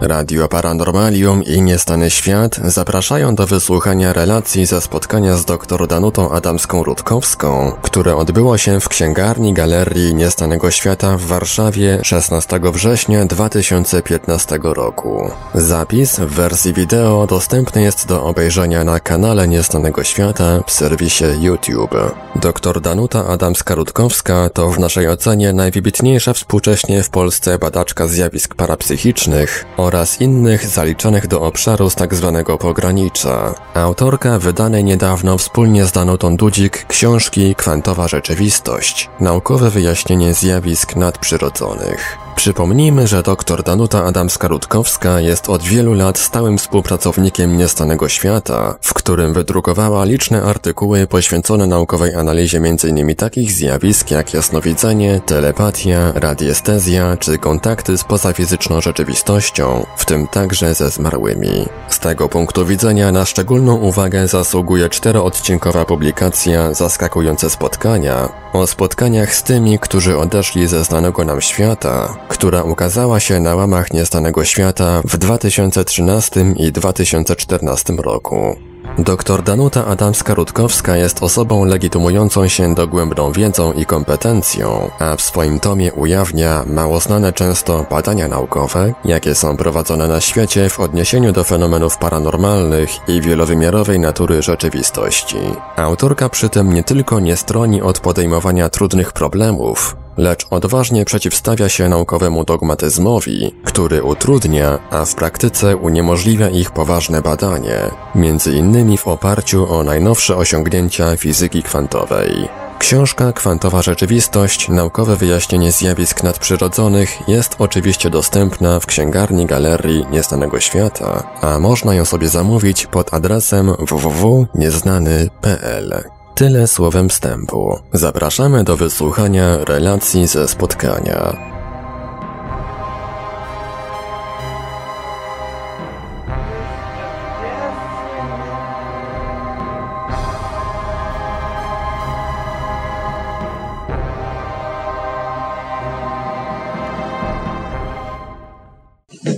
Radio Paranormalium i Niestany Świat zapraszają do wysłuchania relacji ze spotkania z dr Danutą Adamską-Rutkowską, które odbyło się w księgarni Galerii Niestanego Świata w Warszawie 16 września 2015 roku. Zapis w wersji wideo dostępny jest do obejrzenia na kanale Niestanego Świata w serwisie YouTube. Dr Danuta Adamska-Rutkowska to w naszej ocenie najwybitniejsza współcześnie w Polsce badaczka zjawisk parapsychicznych oraz innych zaliczonych do obszaru z tzw. Tak pogranicza. Autorka wydanej niedawno wspólnie z Danutą Dudzik książki Kwantowa Rzeczywistość. Naukowe wyjaśnienie zjawisk nadprzyrodzonych. Przypomnijmy, że dr Danuta Adamska-Rutkowska jest od wielu lat stałym współpracownikiem Niestanego Świata, w którym wydrukowała liczne artykuły poświęcone naukowej analizie m.in. takich zjawisk jak jasnowidzenie, telepatia, radiestezja czy kontakty z pozafizyczną rzeczywistością, w tym także ze zmarłymi. Z tego punktu widzenia na szczególną uwagę zasługuje czteroodcinkowa publikacja Zaskakujące spotkania o spotkaniach z tymi, którzy odeszli ze znanego nam świata, która ukazała się na łamach Niestanego Świata w 2013 i 2014 roku. Dr Danuta Adamska-Rutkowska jest osobą legitymującą się dogłębną wiedzą i kompetencją, a w swoim tomie ujawnia mało znane często badania naukowe, jakie są prowadzone na świecie w odniesieniu do fenomenów paranormalnych i wielowymiarowej natury rzeczywistości. Autorka przy tym nie tylko nie stroni od podejmowania trudnych problemów, lecz odważnie przeciwstawia się naukowemu dogmatyzmowi, który utrudnia, a w praktyce uniemożliwia ich poważne badanie, między innymi w oparciu o najnowsze osiągnięcia fizyki kwantowej. Książka Kwantowa Rzeczywistość Naukowe wyjaśnienie zjawisk nadprzyrodzonych jest oczywiście dostępna w księgarni Galerii Nieznanego Świata, a można ją sobie zamówić pod adresem www.nieznany.pl. Tyle słowem wstępu. Zapraszamy do wysłuchania relacji ze spotkania.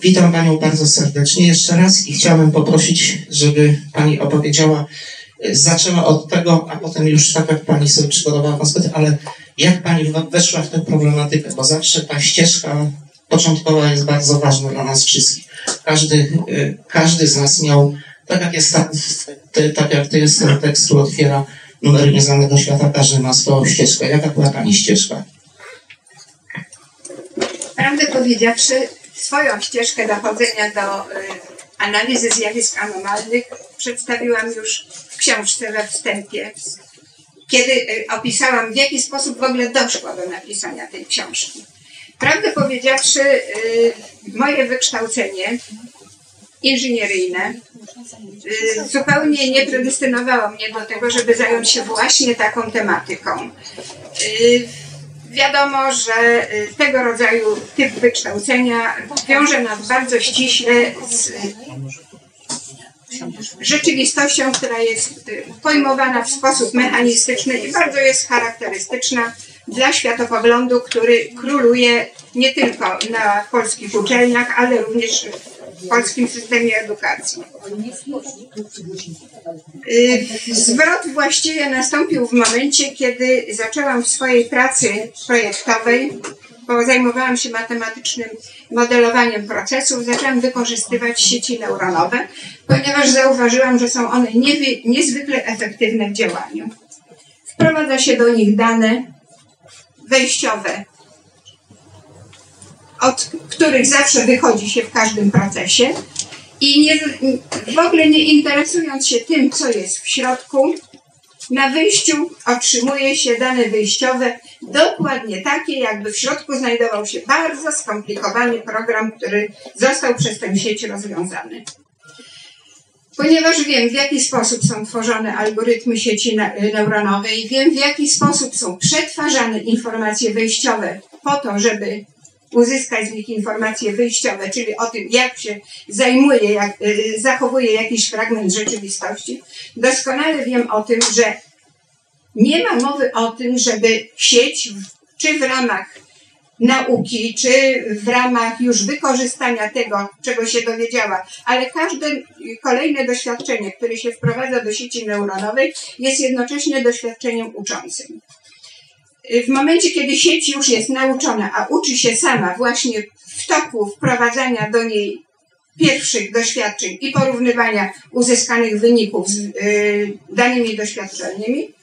Witam Panią bardzo serdecznie jeszcze raz i chciałbym poprosić, żeby Pani opowiedziała zaczęła od tego, a potem już tak jak Pani sobie przygotowała konspekt, ale jak Pani weszła w tę problematykę, bo zawsze ta ścieżka początkowa jest bardzo ważna dla nas wszystkich. Każdy, y, każdy z nas miał, tak jak jest, tak jak jest ten tekst, który otwiera numer nieznanego świata, każdy ma swoją ścieżkę. Jaka była Pani ścieżka? Prawdę powiedziawszy, swoją ścieżkę dochodzenia do y, analizy zjawisk anomalnych przedstawiłam już książce we wstępie, kiedy y, opisałam, w jaki sposób w ogóle doszło do napisania tej książki. Prawdę powiedziawszy, y, moje wykształcenie inżynieryjne y, zupełnie nie predestynowało mnie do tego, żeby zająć się właśnie taką tematyką. Wiadomo, że tego rodzaju typ wykształcenia wiąże nas bardzo ściśle z rzeczywistością, która jest y, pojmowana w sposób mechanistyczny i bardzo jest charakterystyczna dla światopoglądu, który króluje nie tylko na polskich uczelniach, ale również w polskim systemie edukacji. Y, zwrot właściwie nastąpił w momencie, kiedy zaczęłam w swojej pracy projektowej zajmowałam się matematycznym modelowaniem procesów, zaczęłam wykorzystywać sieci neuronowe, ponieważ zauważyłam, że są one niezwykle efektywne w działaniu. Wprowadza się do nich dane wejściowe, od których zawsze wychodzi się w każdym procesie i nie, w ogóle nie interesując się tym, co jest w środku, na wyjściu otrzymuje się dane wyjściowe dokładnie takie, jakby w środku znajdował się bardzo skomplikowany program, który został przez tę sieć rozwiązany. Ponieważ wiem, w jaki sposób są tworzone algorytmy sieci neuronowej, wiem, w jaki sposób są przetwarzane informacje wyjściowe po to, żeby uzyskać z nich informacje wyjściowe, czyli o tym, jak się zajmuje, jak y, zachowuje jakiś fragment rzeczywistości, doskonale wiem o tym, że nie ma mowy o tym, żeby sieć, czy w ramach nauki, czy w ramach już wykorzystania tego, czego się dowiedziała, ale każde kolejne doświadczenie, które się wprowadza do sieci neuronowej, jest jednocześnie doświadczeniem uczącym. W momencie, kiedy sieć już jest nauczona, a uczy się sama właśnie w toku wprowadzania do niej pierwszych doświadczeń i porównywania uzyskanych wyników z y, danymi doświadczeniami,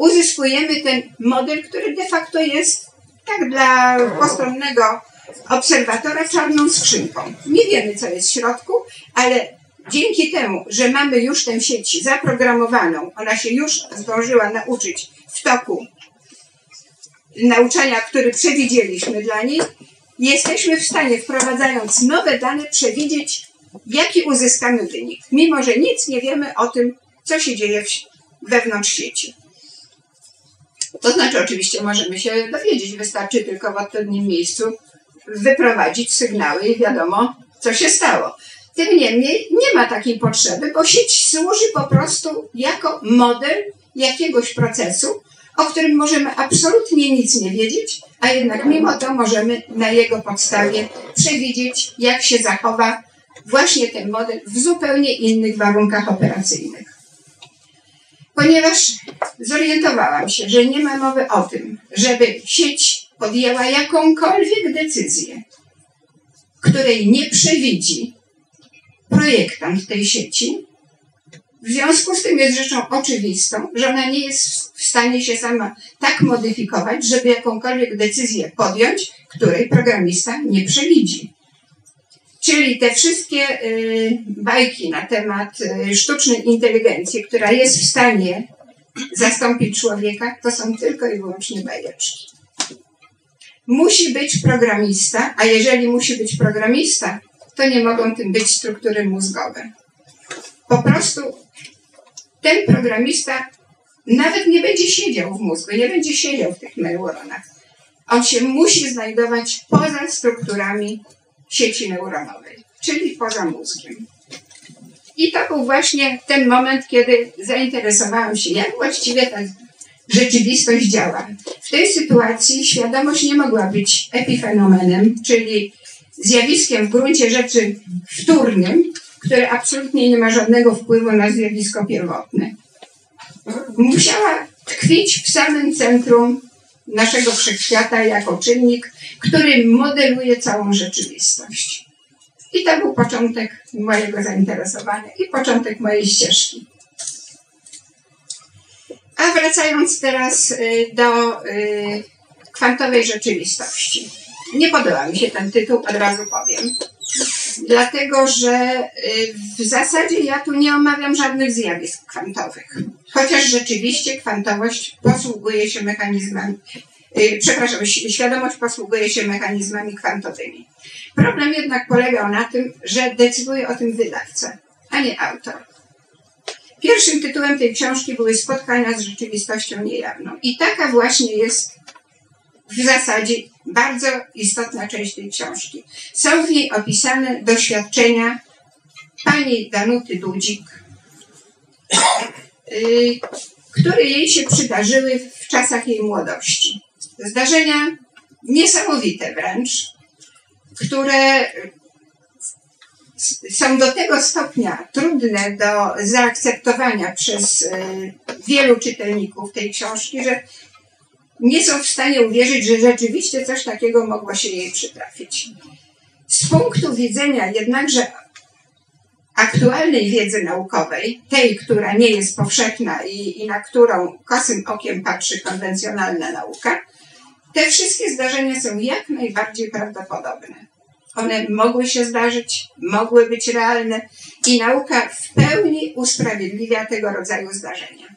uzyskujemy ten model, który de facto jest tak dla postronnego obserwatora czarną skrzynką. Nie wiemy, co jest w środku, ale dzięki temu, że mamy już tę sieć zaprogramowaną, ona się już zdążyła nauczyć w toku nauczania, który przewidzieliśmy dla niej, jesteśmy w stanie, wprowadzając nowe dane, przewidzieć, jaki uzyskamy wynik, mimo że nic nie wiemy o tym, co się dzieje wewnątrz sieci. To znaczy, oczywiście możemy się dowiedzieć, wystarczy tylko w odpowiednim miejscu wyprowadzić sygnały i wiadomo, co się stało. Tym niemniej nie ma takiej potrzeby, bo sieć służy po prostu jako model jakiegoś procesu, o którym możemy absolutnie nic nie wiedzieć, a jednak mimo to możemy na jego podstawie przewidzieć, jak się zachowa właśnie ten model w zupełnie innych warunkach operacyjnych. Ponieważ zorientowałam się, że nie ma mowy o tym, żeby sieć podjęła jakąkolwiek decyzję, której nie przewidzi projektant tej sieci, w związku z tym jest rzeczą oczywistą, że ona nie jest w stanie się sama tak modyfikować, żeby jakąkolwiek decyzję podjąć, której programista nie przewidzi. Czyli te wszystkie y, bajki na temat y, sztucznej inteligencji, która jest w stanie zastąpić człowieka, to są tylko i wyłącznie bajeczki. Musi być programista, a jeżeli musi być programista, to nie mogą tym być struktury mózgowe. Po prostu ten programista nawet nie będzie siedział w mózgu, nie będzie siedział w tych neuronach. On się musi znajdować poza strukturami sieci neuronowej, czyli poza mózgiem. I to był właśnie ten moment, kiedy zainteresowałam się, jak właściwie ta rzeczywistość działa. W tej sytuacji świadomość nie mogła być epifenomenem, czyli zjawiskiem w gruncie rzeczy wtórnym, które absolutnie nie ma żadnego wpływu na zjawisko pierwotne. Musiała tkwić w samym centrum naszego wszechświata jako czynnik, który modeluje całą rzeczywistość. I to był początek mojego zainteresowania i początek mojej ścieżki. A wracając teraz y, do y, kwantowej rzeczywistości. Nie podoba mi się ten tytuł, od razu powiem. Dlatego, że y, w zasadzie ja tu nie omawiam żadnych zjawisk kwantowych. Chociaż rzeczywiście kwantowość posługuje się mechanizmami, Y, przepraszam, świadomość posługuje się mechanizmami kwantowymi. Problem jednak polegał na tym, że decyduje o tym wydawca, a nie autor. Pierwszym tytułem tej książki były spotkania z rzeczywistością niejawną. I taka właśnie jest w zasadzie bardzo istotna część tej książki. Są w niej opisane doświadczenia pani Danuty Dudzik, y, które jej się przydarzyły w czasach jej młodości zdarzenia niesamowite wręcz, które są do tego stopnia trudne do zaakceptowania przez y, wielu czytelników tej książki, że nie są w stanie uwierzyć, że rzeczywiście coś takiego mogło się jej przytrafić. Z punktu widzenia jednakże aktualnej wiedzy naukowej, tej, która nie jest powszechna i, i na którą kosym okiem patrzy konwencjonalna nauka, te wszystkie zdarzenia są jak najbardziej prawdopodobne. One mogły się zdarzyć, mogły być realne i nauka w pełni usprawiedliwia tego rodzaju zdarzenia.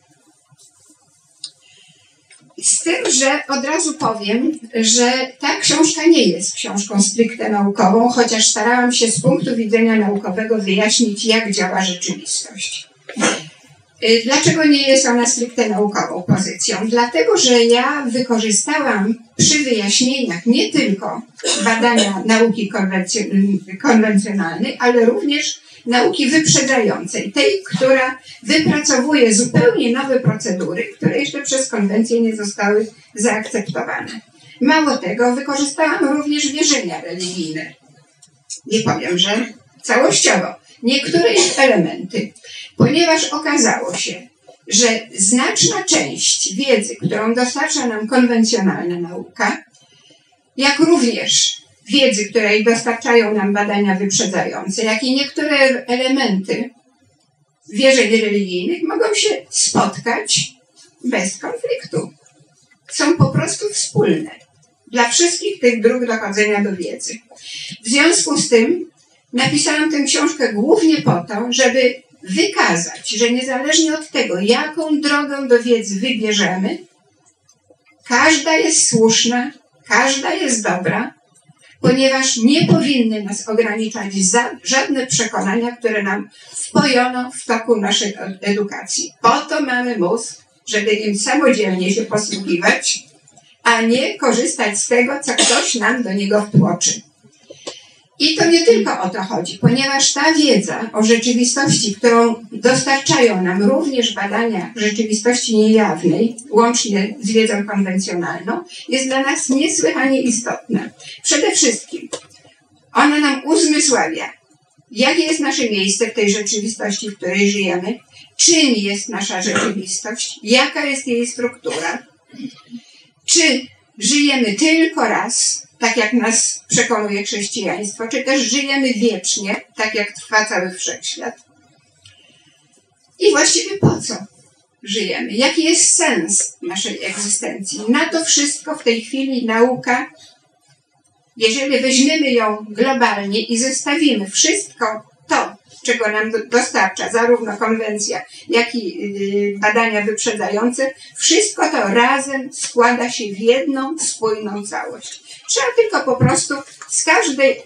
Z tym, że od razu powiem, że ta książka nie jest książką stricte naukową, chociaż starałam się z punktu widzenia naukowego wyjaśnić, jak działa rzeczywistość. Y, dlaczego nie jest ona stricte naukową pozycją? Dlatego, że ja wykorzystałam przy wyjaśnieniach nie tylko badania nauki konwencjonalnej, ale również nauki wyprzedzającej, tej, która wypracowuje zupełnie nowe procedury, które jeszcze przez konwencję nie zostały zaakceptowane. Mało tego, wykorzystałam również wierzenia religijne. Nie powiem, że całościowo. Niektóre ich elementy, ponieważ okazało się, że znaczna część wiedzy, którą dostarcza nam konwencjonalna nauka, jak również wiedzy, której dostarczają nam badania wyprzedzające, jak i niektóre elementy wierzeń religijnych mogą się spotkać bez konfliktu. Są po prostu wspólne dla wszystkich tych dróg dochodzenia do wiedzy. W związku z tym napisałam tę książkę głównie po to, żeby wykazać, że niezależnie od tego, jaką drogę do wiedzy wybierzemy, każda jest słuszna, każda jest dobra, ponieważ nie powinny nas ograniczać za żadne przekonania, które nam wpojono w toku naszej edukacji. Po to mamy mózg, żeby im samodzielnie się posługiwać, a nie korzystać z tego, co ktoś nam do niego wtłoczy. I to nie tylko o to chodzi, ponieważ ta wiedza o rzeczywistości, którą dostarczają nam również badania rzeczywistości niejawnej, łącznie z wiedzą konwencjonalną, jest dla nas niesłychanie istotna. Przede wszystkim ona nam uzmysławia, jakie jest nasze miejsce w tej rzeczywistości, w której żyjemy, czym jest nasza rzeczywistość, jaka jest jej struktura, czy żyjemy tylko raz, tak jak nas przekonuje chrześcijaństwo, czy też żyjemy wiecznie, tak jak trwa cały wszechświat. I właściwie po co żyjemy? Jaki jest sens naszej egzystencji? Na to wszystko w tej chwili nauka, jeżeli weźmiemy ją globalnie i zestawimy wszystko to, czego nam dostarcza zarówno konwencja, jak i y, badania wyprzedzające, wszystko to razem składa się w jedną spójną całość. Trzeba tylko po prostu z każdej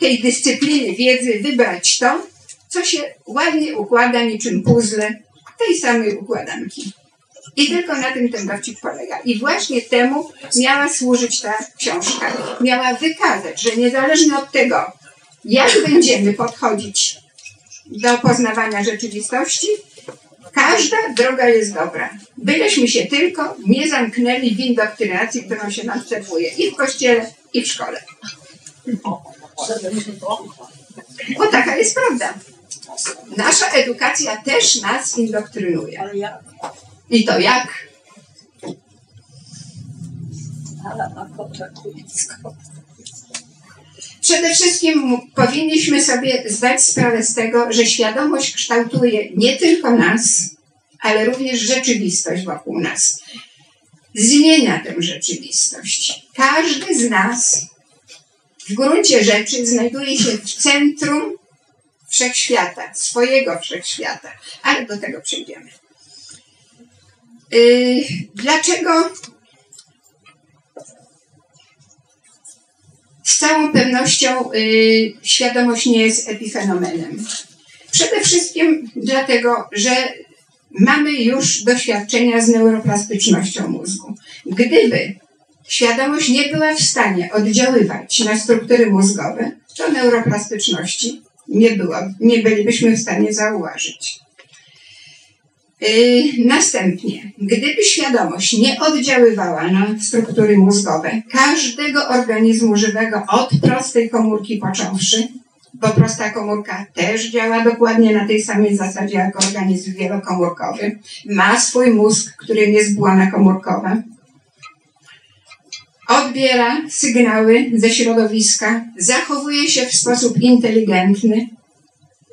tej dyscypliny wiedzy wybrać to, co się ładnie układa niczym puzzle tej samej układanki. I tylko na tym ten dowcip polega. I właśnie temu miała służyć ta książka. Miała wykazać, że niezależnie od tego, jak będziemy podchodzić do poznawania rzeczywistości, każda droga jest dobra. Byleśmy się tylko nie zamknęli w indoktrynacji, którą się nam serwuje i w kościele, i w szkole. Bo taka jest prawda. Nasza edukacja też nas indoktrynuje. I to jak? Ale na Przede wszystkim powinniśmy sobie zdać sprawę z tego, że świadomość kształtuje nie tylko nas, ale również rzeczywistość wokół nas. Zmienia tę rzeczywistość. Każdy z nas w gruncie rzeczy znajduje się w centrum wszechświata, swojego wszechświata, ale do tego przejdziemy. Yy, dlaczego z całą pewnością y, świadomość nie jest epifenomenem. Przede wszystkim dlatego, że mamy już doświadczenia z neuroplastycznością mózgu. Gdyby świadomość nie była w stanie oddziaływać na struktury mózgowe, to neuroplastyczności nie, było, nie bylibyśmy w stanie zauważyć. Yy, następnie, gdyby świadomość nie oddziaływała na struktury mózgowe każdego organizmu żywego od prostej komórki począwszy, bo prosta komórka też działa dokładnie na tej samej zasadzie jak organizm wielokomórkowy, ma swój mózg, którym jest błona komórkowa, odbiera sygnały ze środowiska, zachowuje się w sposób inteligentny,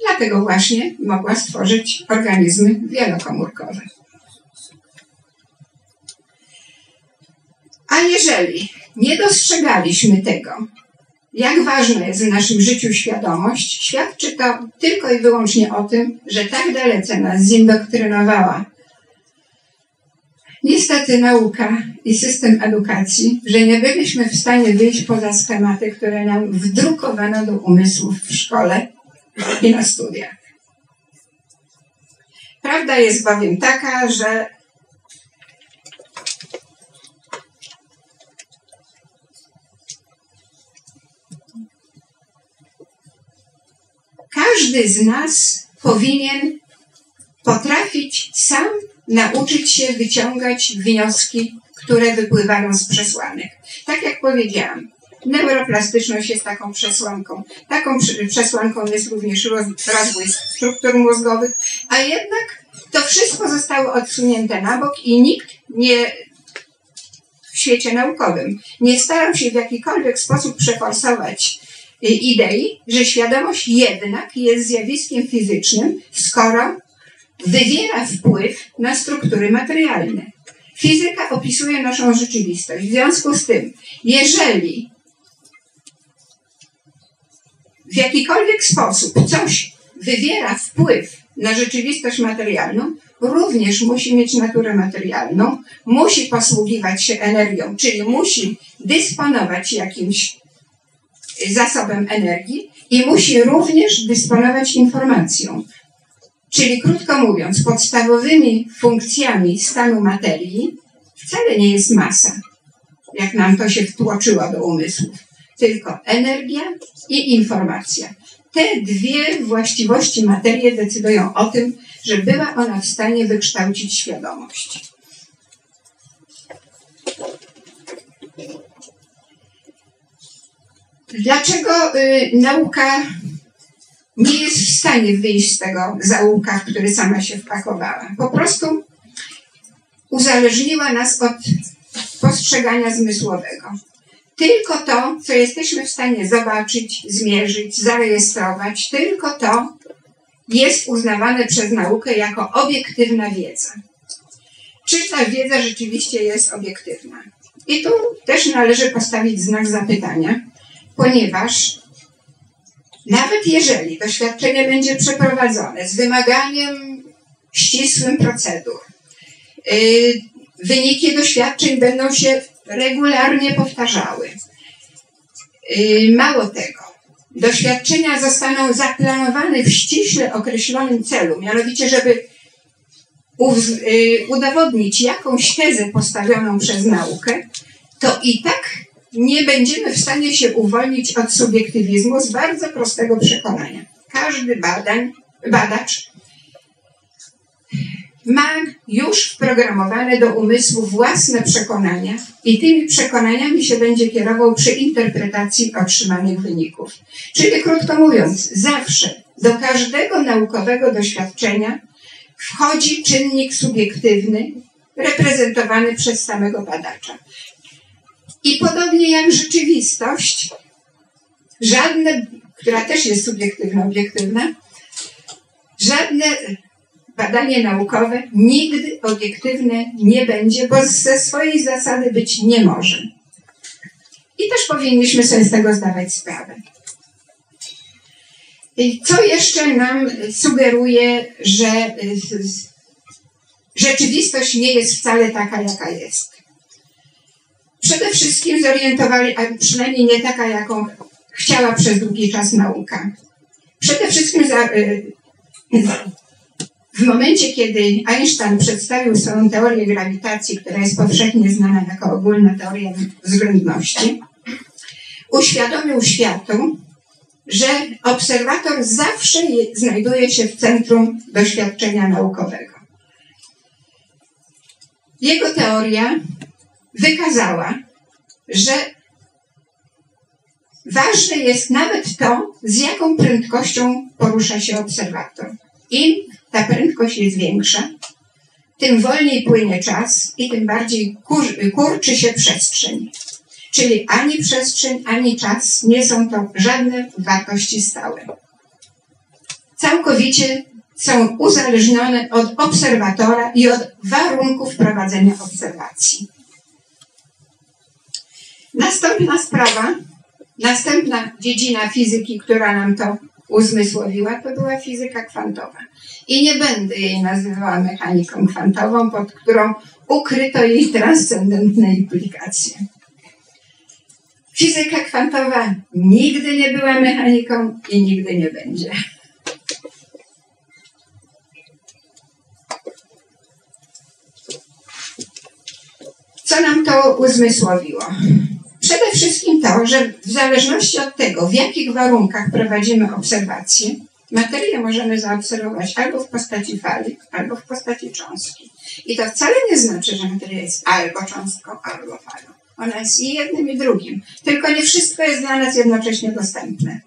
Dlatego właśnie mogła stworzyć organizmy wielokomórkowe. A jeżeli nie dostrzegaliśmy tego, jak ważna jest w naszym życiu świadomość, świadczy to tylko i wyłącznie o tym, że tak dalece nas zindoktrynowała niestety nauka i system edukacji, że nie byliśmy w stanie wyjść poza schematy, które nam wdrukowano do umysłów w szkole i na studiach. Prawda jest bowiem taka, że każdy z nas powinien potrafić sam nauczyć się wyciągać wnioski, które wypływają z przesłanek. Tak jak powiedziałam, neuroplastyczność jest taką przesłanką. Taką przesłanką jest również rozwój struktur mózgowych, a jednak to wszystko zostało odsunięte na bok i nikt nie w świecie naukowym nie starał się w jakikolwiek sposób przeforsować y, idei, że świadomość jednak jest zjawiskiem fizycznym, skoro wywiera wpływ na struktury materialne. Fizyka opisuje naszą rzeczywistość. W związku z tym, jeżeli w jakikolwiek sposób coś wywiera wpływ na rzeczywistość materialną, również musi mieć naturę materialną, musi posługiwać się energią, czyli musi dysponować jakimś zasobem energii i musi również dysponować informacją. Czyli krótko mówiąc, podstawowymi funkcjami stanu materii wcale nie jest masa, jak nam to się wtłoczyło do umysłów, tylko energia i informacja. Te dwie właściwości materii decydują o tym, że była ona w stanie wykształcić świadomość. Dlaczego y, nauka nie jest w stanie wyjść z tego zaułka, w który sama się wpakowała? Po prostu uzależniła nas od postrzegania zmysłowego. Tylko to, co jesteśmy w stanie zobaczyć, zmierzyć, zarejestrować, tylko to jest uznawane przez naukę jako obiektywna wiedza. Czy ta wiedza rzeczywiście jest obiektywna? I tu też należy postawić znak zapytania, ponieważ nawet jeżeli doświadczenie będzie przeprowadzone z wymaganiem ścisłym procedur, yy, wyniki doświadczeń będą się regularnie powtarzały. Yy, mało tego, doświadczenia zostaną zaplanowane w ściśle określonym celu, mianowicie, żeby yy, udowodnić jakąś tezę postawioną przez naukę, to i tak nie będziemy w stanie się uwolnić od subiektywizmu z bardzo prostego przekonania. Każdy badań, badacz ma już wprogramowane do umysłu własne przekonania i tymi przekonaniami się będzie kierował przy interpretacji otrzymanych wyników. Czyli krótko mówiąc, zawsze do każdego naukowego doświadczenia wchodzi czynnik subiektywny reprezentowany przez samego badacza. I podobnie jak rzeczywistość, żadne, która też jest subiektywna, obiektywna, żadne badanie naukowe nigdy obiektywne nie będzie, bo ze swojej zasady być nie może. I też powinniśmy sobie z tego zdawać sprawę. Co jeszcze nam sugeruje, że rzeczywistość nie jest wcale taka, jaka jest? Przede wszystkim zorientowali, a przynajmniej nie taka, jaką chciała przez długi czas nauka. Przede wszystkim za, y, w momencie, kiedy Einstein przedstawił swoją teorię grawitacji, która jest powszechnie znana jako ogólna teoria względności, uświadomił światu, że obserwator zawsze znajduje się w centrum doświadczenia naukowego. Jego teoria wykazała, że ważne jest nawet to, z jaką prędkością porusza się obserwator. Im ta prędkość jest większa, tym wolniej płynie czas i tym bardziej kur, kurczy się przestrzeń. Czyli ani przestrzeń, ani czas nie są to żadne wartości stałe. Całkowicie są uzależnione od obserwatora i od warunków prowadzenia obserwacji. Następna sprawa, następna dziedzina fizyki, która nam to uzmysłowiła, to była fizyka kwantowa. I nie będę jej nazywała mechaniką kwantową, pod którą ukryto jej transcendentne implikacje. Fizyka kwantowa nigdy nie była mechaniką i nigdy nie będzie. Co nam to uzmysłowiło? Przede wszystkim to, że w zależności od tego, w jakich warunkach prowadzimy obserwacje, materię możemy zaobserwować albo w postaci fali, albo w postaci cząstki. I to wcale nie znaczy, że materia jest albo cząstką, albo falą. Ona jest i jednym, i drugim. Tylko nie wszystko jest dla nas jednocześnie dostępne.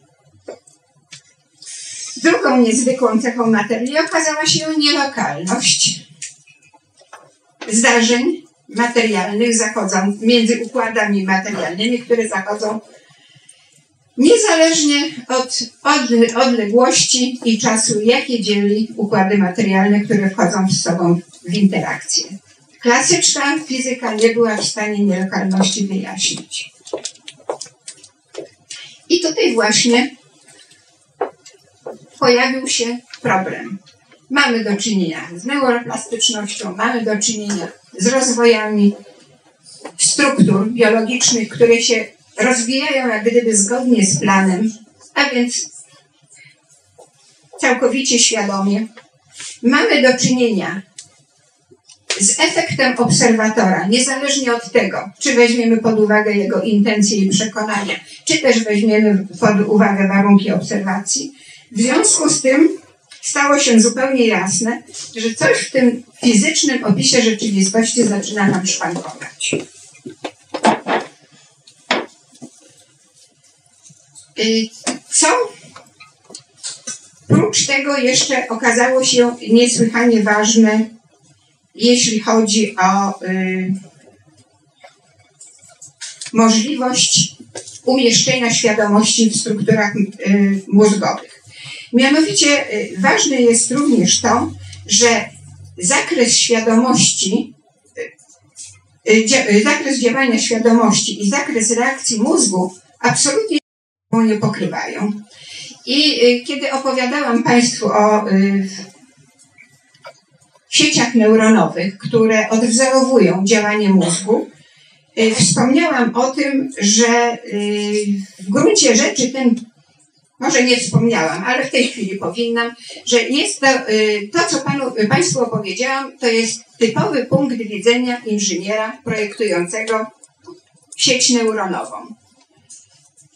Drugą niezwykłą cechą materii okazała się nielokalność zdarzeń materialnych zachodzą między układami materialnymi, które zachodzą niezależnie od odległości i czasu, jakie dzieli układy materialne, które wchodzą z sobą w interakcję. Klasyczna fizyka nie była w stanie nielokalności wyjaśnić. I tutaj właśnie pojawił się problem. Mamy do czynienia z neuroplastycznością, mamy do czynienia z rozwojami struktur biologicznych, które się rozwijają jak gdyby zgodnie z planem, a więc całkowicie świadomie. Mamy do czynienia z efektem obserwatora, niezależnie od tego, czy weźmiemy pod uwagę jego intencje i przekonania, czy też weźmiemy pod uwagę warunki obserwacji. W związku z tym stało się zupełnie jasne, że coś w tym fizycznym opisie rzeczywistości zaczyna nam szwankować. Y, co prócz tego jeszcze okazało się niesłychanie ważne, jeśli chodzi o y, możliwość umieszczenia świadomości w strukturach y, mózgowych. Mianowicie ważne jest również to, że zakres świadomości, zakres działania świadomości i zakres reakcji mózgu absolutnie nie pokrywają. I y, kiedy opowiadałam Państwu o y, sieciach neuronowych, które odwzorowują działanie mózgu, y, wspomniałam o tym, że w gruncie rzeczy ten, może nie wspomniałam, ale w tej chwili powinnam, że jest to, to co panu, Państwu opowiedziałam, to jest typowy punkt widzenia inżyniera projektującego sieć neuronową.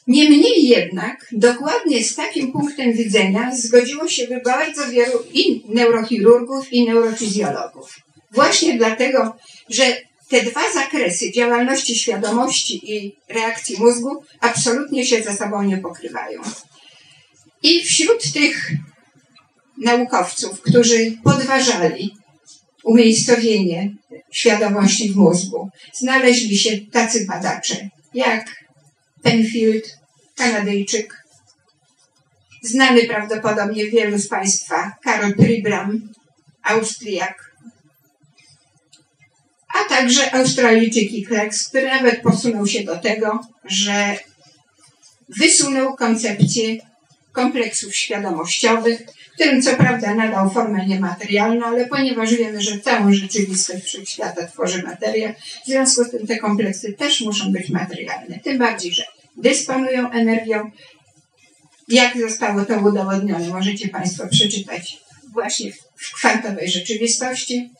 Niemniej jednak, dokładnie z takim punktem widzenia zgodziło się bardzo wielu i neurochirurgów, i neurofizjologów. Właśnie dlatego, że te dwa zakresy działalności świadomości i reakcji mózgu absolutnie się ze sobą nie pokrywają. I wśród tych naukowców, którzy podważali umiejscowienie świadomości w mózgu, znaleźli się tacy badacze jak Penfield, Kanadyjczyk, znany prawdopodobnie wielu z Państwa, Karol Pribram, Austriak, a także Australijczyk i Kleks, który nawet posunął się do tego, że wysunął koncepcję kompleksów świadomościowych, którym co prawda nadał formę niematerialną, ale ponieważ wiemy, że całą rzeczywistość wszechświata tworzy materia, w związku z tym te kompleksy też muszą być materialne. Tym bardziej, że dysponują energią. Jak zostało to udowodnione, możecie Państwo przeczytać właśnie w kwantowej rzeczywistości.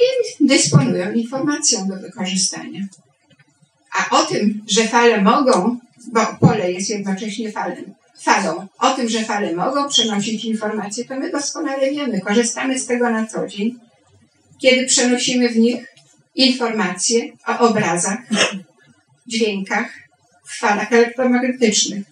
I dysponują informacją do wykorzystania. A o tym, że fale mogą, bo pole jest jednocześnie falem, falą, o tym, że fale mogą przenosić informacje, to my doskonale wiemy. Korzystamy z tego na co dzień, kiedy przenosimy w nich informacje o obrazach, dźwiękach, w falach elektromagnetycznych.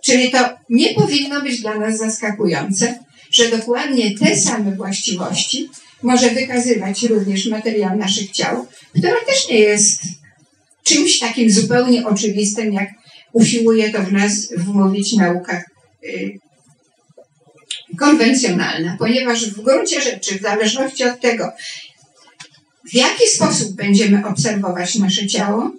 Czyli to nie powinno być dla nas zaskakujące, że dokładnie te same właściwości może wykazywać również materiał naszych ciał, która też nie jest czymś takim zupełnie oczywistym, jak usiłuje to w nas wmówić nauka y, konwencjonalna, ponieważ w gruncie rzeczy, w zależności od tego, w jaki sposób będziemy obserwować nasze ciało,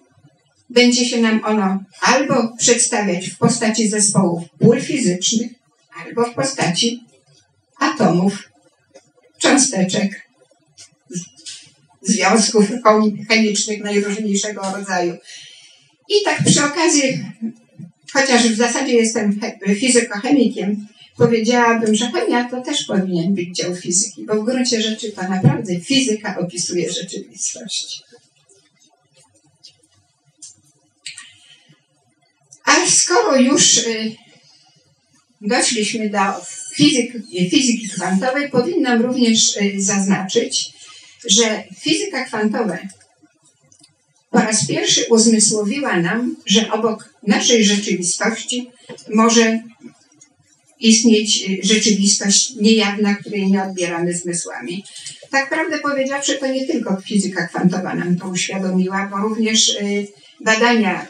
będzie się nam ono albo przedstawiać w postaci zespołów pól fizycznych, albo w postaci atomów, cząsteczek, związków chemicznych najróżniejszego rodzaju. I tak przy okazji, chociaż w zasadzie jestem fizykochemikiem, powiedziałabym, że chemia to też powinien być dział fizyki, bo w gruncie rzeczy to naprawdę fizyka opisuje rzeczywistość. A skoro już y, doszliśmy do fizyki, kwantowej, powinnam również y, zaznaczyć, że fizyka kwantowa po raz pierwszy uzmysłowiła nam, że obok naszej rzeczywistości może istnieć rzeczywistość niejawna, której nie odbieramy zmysłami. Tak prawdę powiedziawszy, to nie tylko fizyka kwantowa nam to uświadomiła, bo również y, badania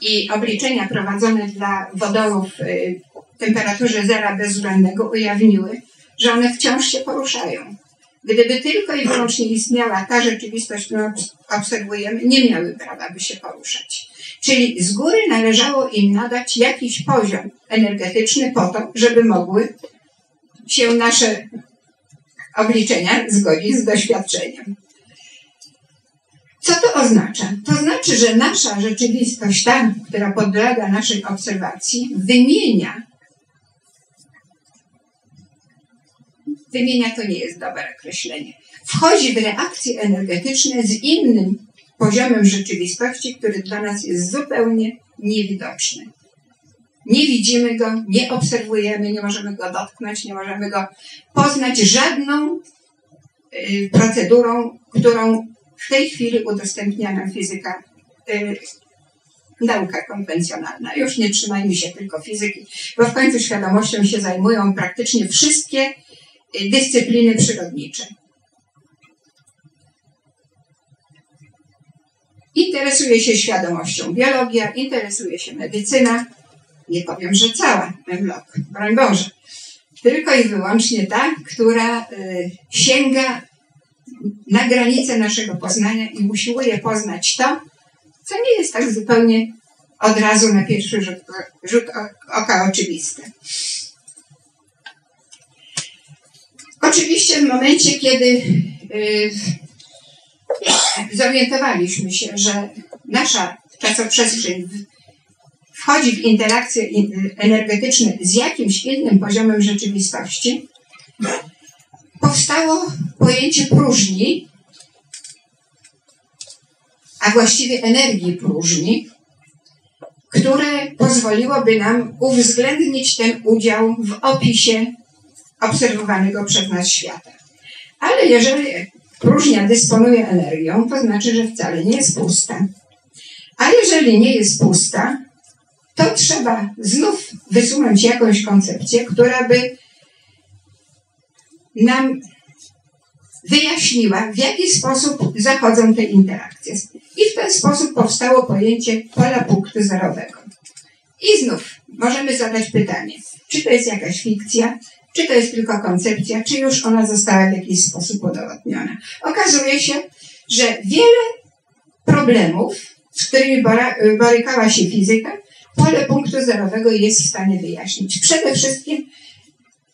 i obliczenia prowadzone dla wodorów y, temperaturze zera bezwzględnego ujawniły, że one wciąż się poruszają. Gdyby tylko i wyłącznie istniała ta rzeczywistość, którą obserwujemy, nie miały prawa, by się poruszać. Czyli z góry należało im nadać jakiś poziom energetyczny po to, żeby mogły się nasze obliczenia zgodzić z doświadczeniem. Co to oznacza? To znaczy, że nasza rzeczywistość, ta, która podlega naszej obserwacji, wymienia wymienia to nie jest dobre określenie. Wchodzi w reakcje energetyczne z innym poziomem rzeczywistości, który dla nas jest zupełnie niewidoczny. Nie widzimy go, nie obserwujemy, nie możemy go dotknąć, nie możemy go poznać żadną y, procedurą, którą w tej chwili udostępnia nam fizyka, y, nauka konwencjonalna. Już nie trzymajmy się tylko fizyki, bo w końcu świadomością się zajmują praktycznie wszystkie dyscypliny przyrodnicze. Interesuje się świadomością biologia, interesuje się medycyna. Nie powiem, że cała Memlok, broń Boże. Tylko i wyłącznie ta, która y, sięga na granicę naszego poznania i usiłuje poznać to, co nie jest tak zupełnie od razu na pierwszy rzut, rzut oka oczywiste. Oczywiście w momencie, kiedy y, zorientowaliśmy się, że nasza czasoprzestrzeń wchodzi w interakcje energetyczne z jakimś innym poziomem rzeczywistości, powstało pojęcie próżni, a właściwie energii próżni, które pozwoliłoby nam uwzględnić ten udział w opisie obserwowanego przez nas świata. Ale jeżeli próżnia dysponuje energią, to znaczy, że wcale nie jest pusta. A jeżeli nie jest pusta, to trzeba znów wysunąć jakąś koncepcję, która by nam wyjaśniła, w jaki sposób zachodzą te interakcje. I w ten sposób powstało pojęcie pola punktu zerowego. I znów możemy zadać pytanie, czy to jest jakaś fikcja, czy to jest tylko koncepcja, czy już ona została w jakiś sposób udowodniona. Okazuje się, że wiele problemów, z którymi borykała się fizyka, pole punktu zerowego jest w stanie wyjaśnić. Przede wszystkim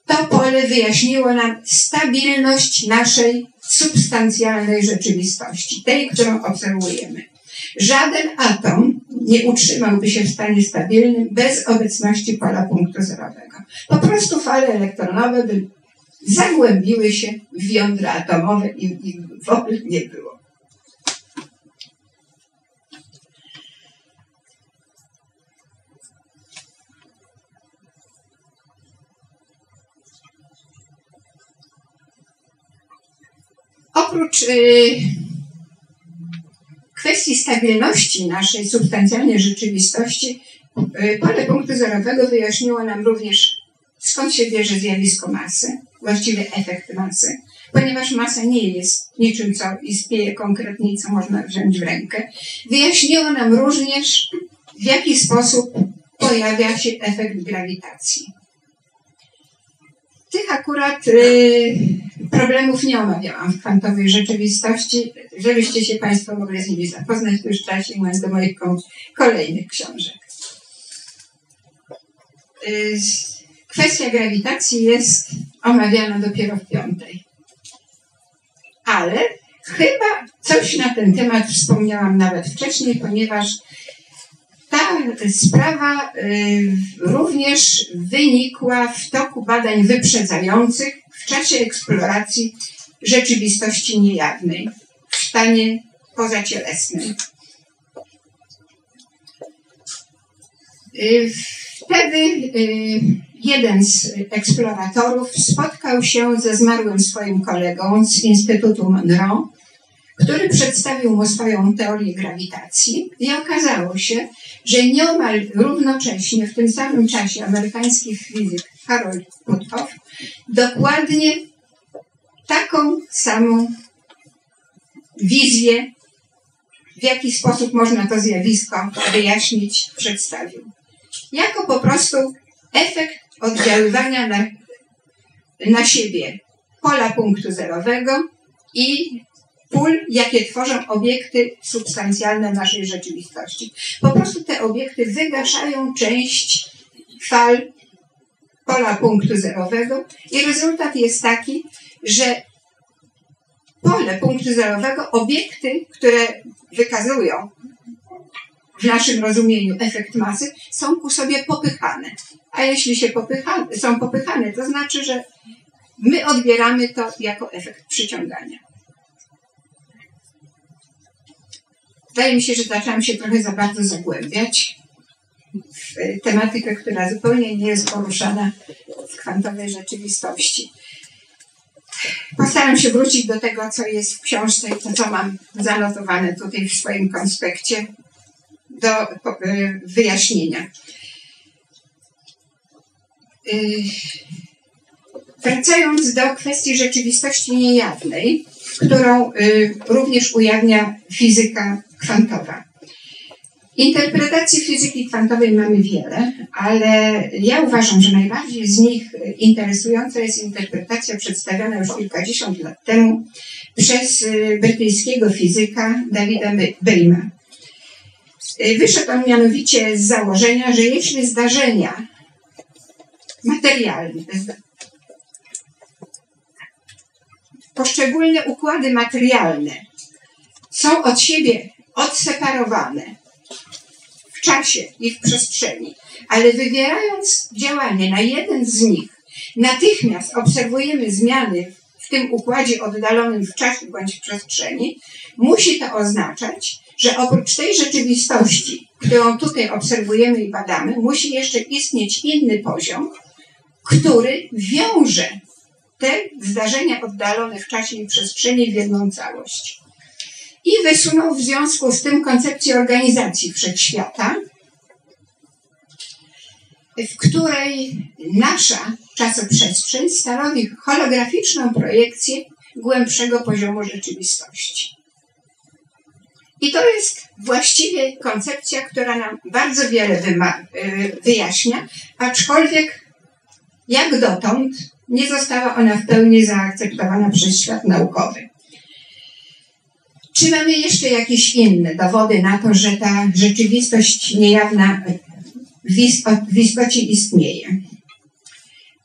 to pole wyjaśniło nam stabilność naszej substancjalnej rzeczywistości, tej, którą obserwujemy. Żaden atom nie utrzymałby się w stanie stabilnym bez obecności pola punktu zerowego. Po prostu fale elektronowe by zagłębiły się w jądra atomowe i, i w ogóle nie było. Oprócz yy, kwestii stabilności naszej substancjalnej rzeczywistości, y, pole punktu zerowego wyjaśniło nam również, skąd się bierze zjawisko masy, właściwie efekt masy, ponieważ masa nie jest niczym, co istnieje konkretnie co można wziąć w rękę. Wyjaśniło nam również, w jaki sposób pojawia się efekt grawitacji. Tych akurat y, problemów nie omawiałam w kwantowej rzeczywistości. Żebyście się Państwo mogli z nimi zapoznać, to już sięgnąć do moich kolejnych książek. Y, kwestia grawitacji jest omawiana dopiero w piątej. Ale chyba coś na ten temat wspomniałam nawet wcześniej, ponieważ ta sprawa y, również wynikła w toku badań wyprzedzających w czasie eksploracji rzeczywistości niejawnej w stanie pozacielesnym. Y, wtedy y, jeden z eksploratorów spotkał się ze zmarłym swoim kolegą z Instytutu Monroe, który przedstawił mu swoją teorię grawitacji i okazało się, że nieomal równocześnie, w tym samym czasie amerykański fizyk Harold Puthoff dokładnie taką samą wizję, w jaki sposób można to zjawisko wyjaśnić, przedstawił. Jako po prostu efekt oddziaływania na, na siebie pola punktu zerowego i pól, jakie tworzą obiekty substancjalne naszej rzeczywistości. Po prostu te obiekty wygaszają część fal pola punktu zerowego i rezultat jest taki, że pole punktu zerowego, obiekty, które wykazują w naszym rozumieniu efekt masy, są ku sobie popychane. A jeśli się popycha, są popychane, to znaczy, że my odbieramy to jako efekt przyciągania. Wydaje mi się, że zaczęłam się trochę za bardzo zagłębiać w tematykę, która zupełnie nie jest poruszana w kwantowej rzeczywistości. Postaram się wrócić do tego, co jest w książce i to, co mam zanotowane tutaj w swoim konspekcie do y, wyjaśnienia. Y, wracając do kwestii rzeczywistości niejawnej, którą y, również ujawnia fizyka kwantowa. Interpretacji fizyki kwantowej mamy wiele, ale ja uważam, że najbardziej z nich interesująca jest interpretacja przedstawiona już kilkadziesiąt lat temu przez y, brytyjskiego fizyka Davida Bayma. Y, wyszedł on mianowicie z założenia, że jeśli zdarzenia materialne, poszczególne układy materialne są od siebie odseparowane w czasie i w przestrzeni, ale wywierając działanie na jeden z nich, natychmiast obserwujemy zmiany w tym układzie oddalonym w czasie bądź w przestrzeni, musi to oznaczać, że oprócz tej rzeczywistości, którą tutaj obserwujemy i badamy, musi jeszcze istnieć inny poziom, który wiąże te zdarzenia oddalone w czasie i przestrzeni w jedną całość. I wysunął w związku z tym koncepcję organizacji wszechświata, w której nasza czasoprzestrzeń stanowi holograficzną projekcję głębszego poziomu rzeczywistości. I to jest właściwie koncepcja, która nam bardzo wiele y, wyjaśnia, aczkolwiek jak dotąd nie została ona w pełni zaakceptowana przez świat naukowy. Czy mamy jeszcze jakieś inne dowody na to, że ta rzeczywistość niejawna w istocie istnieje?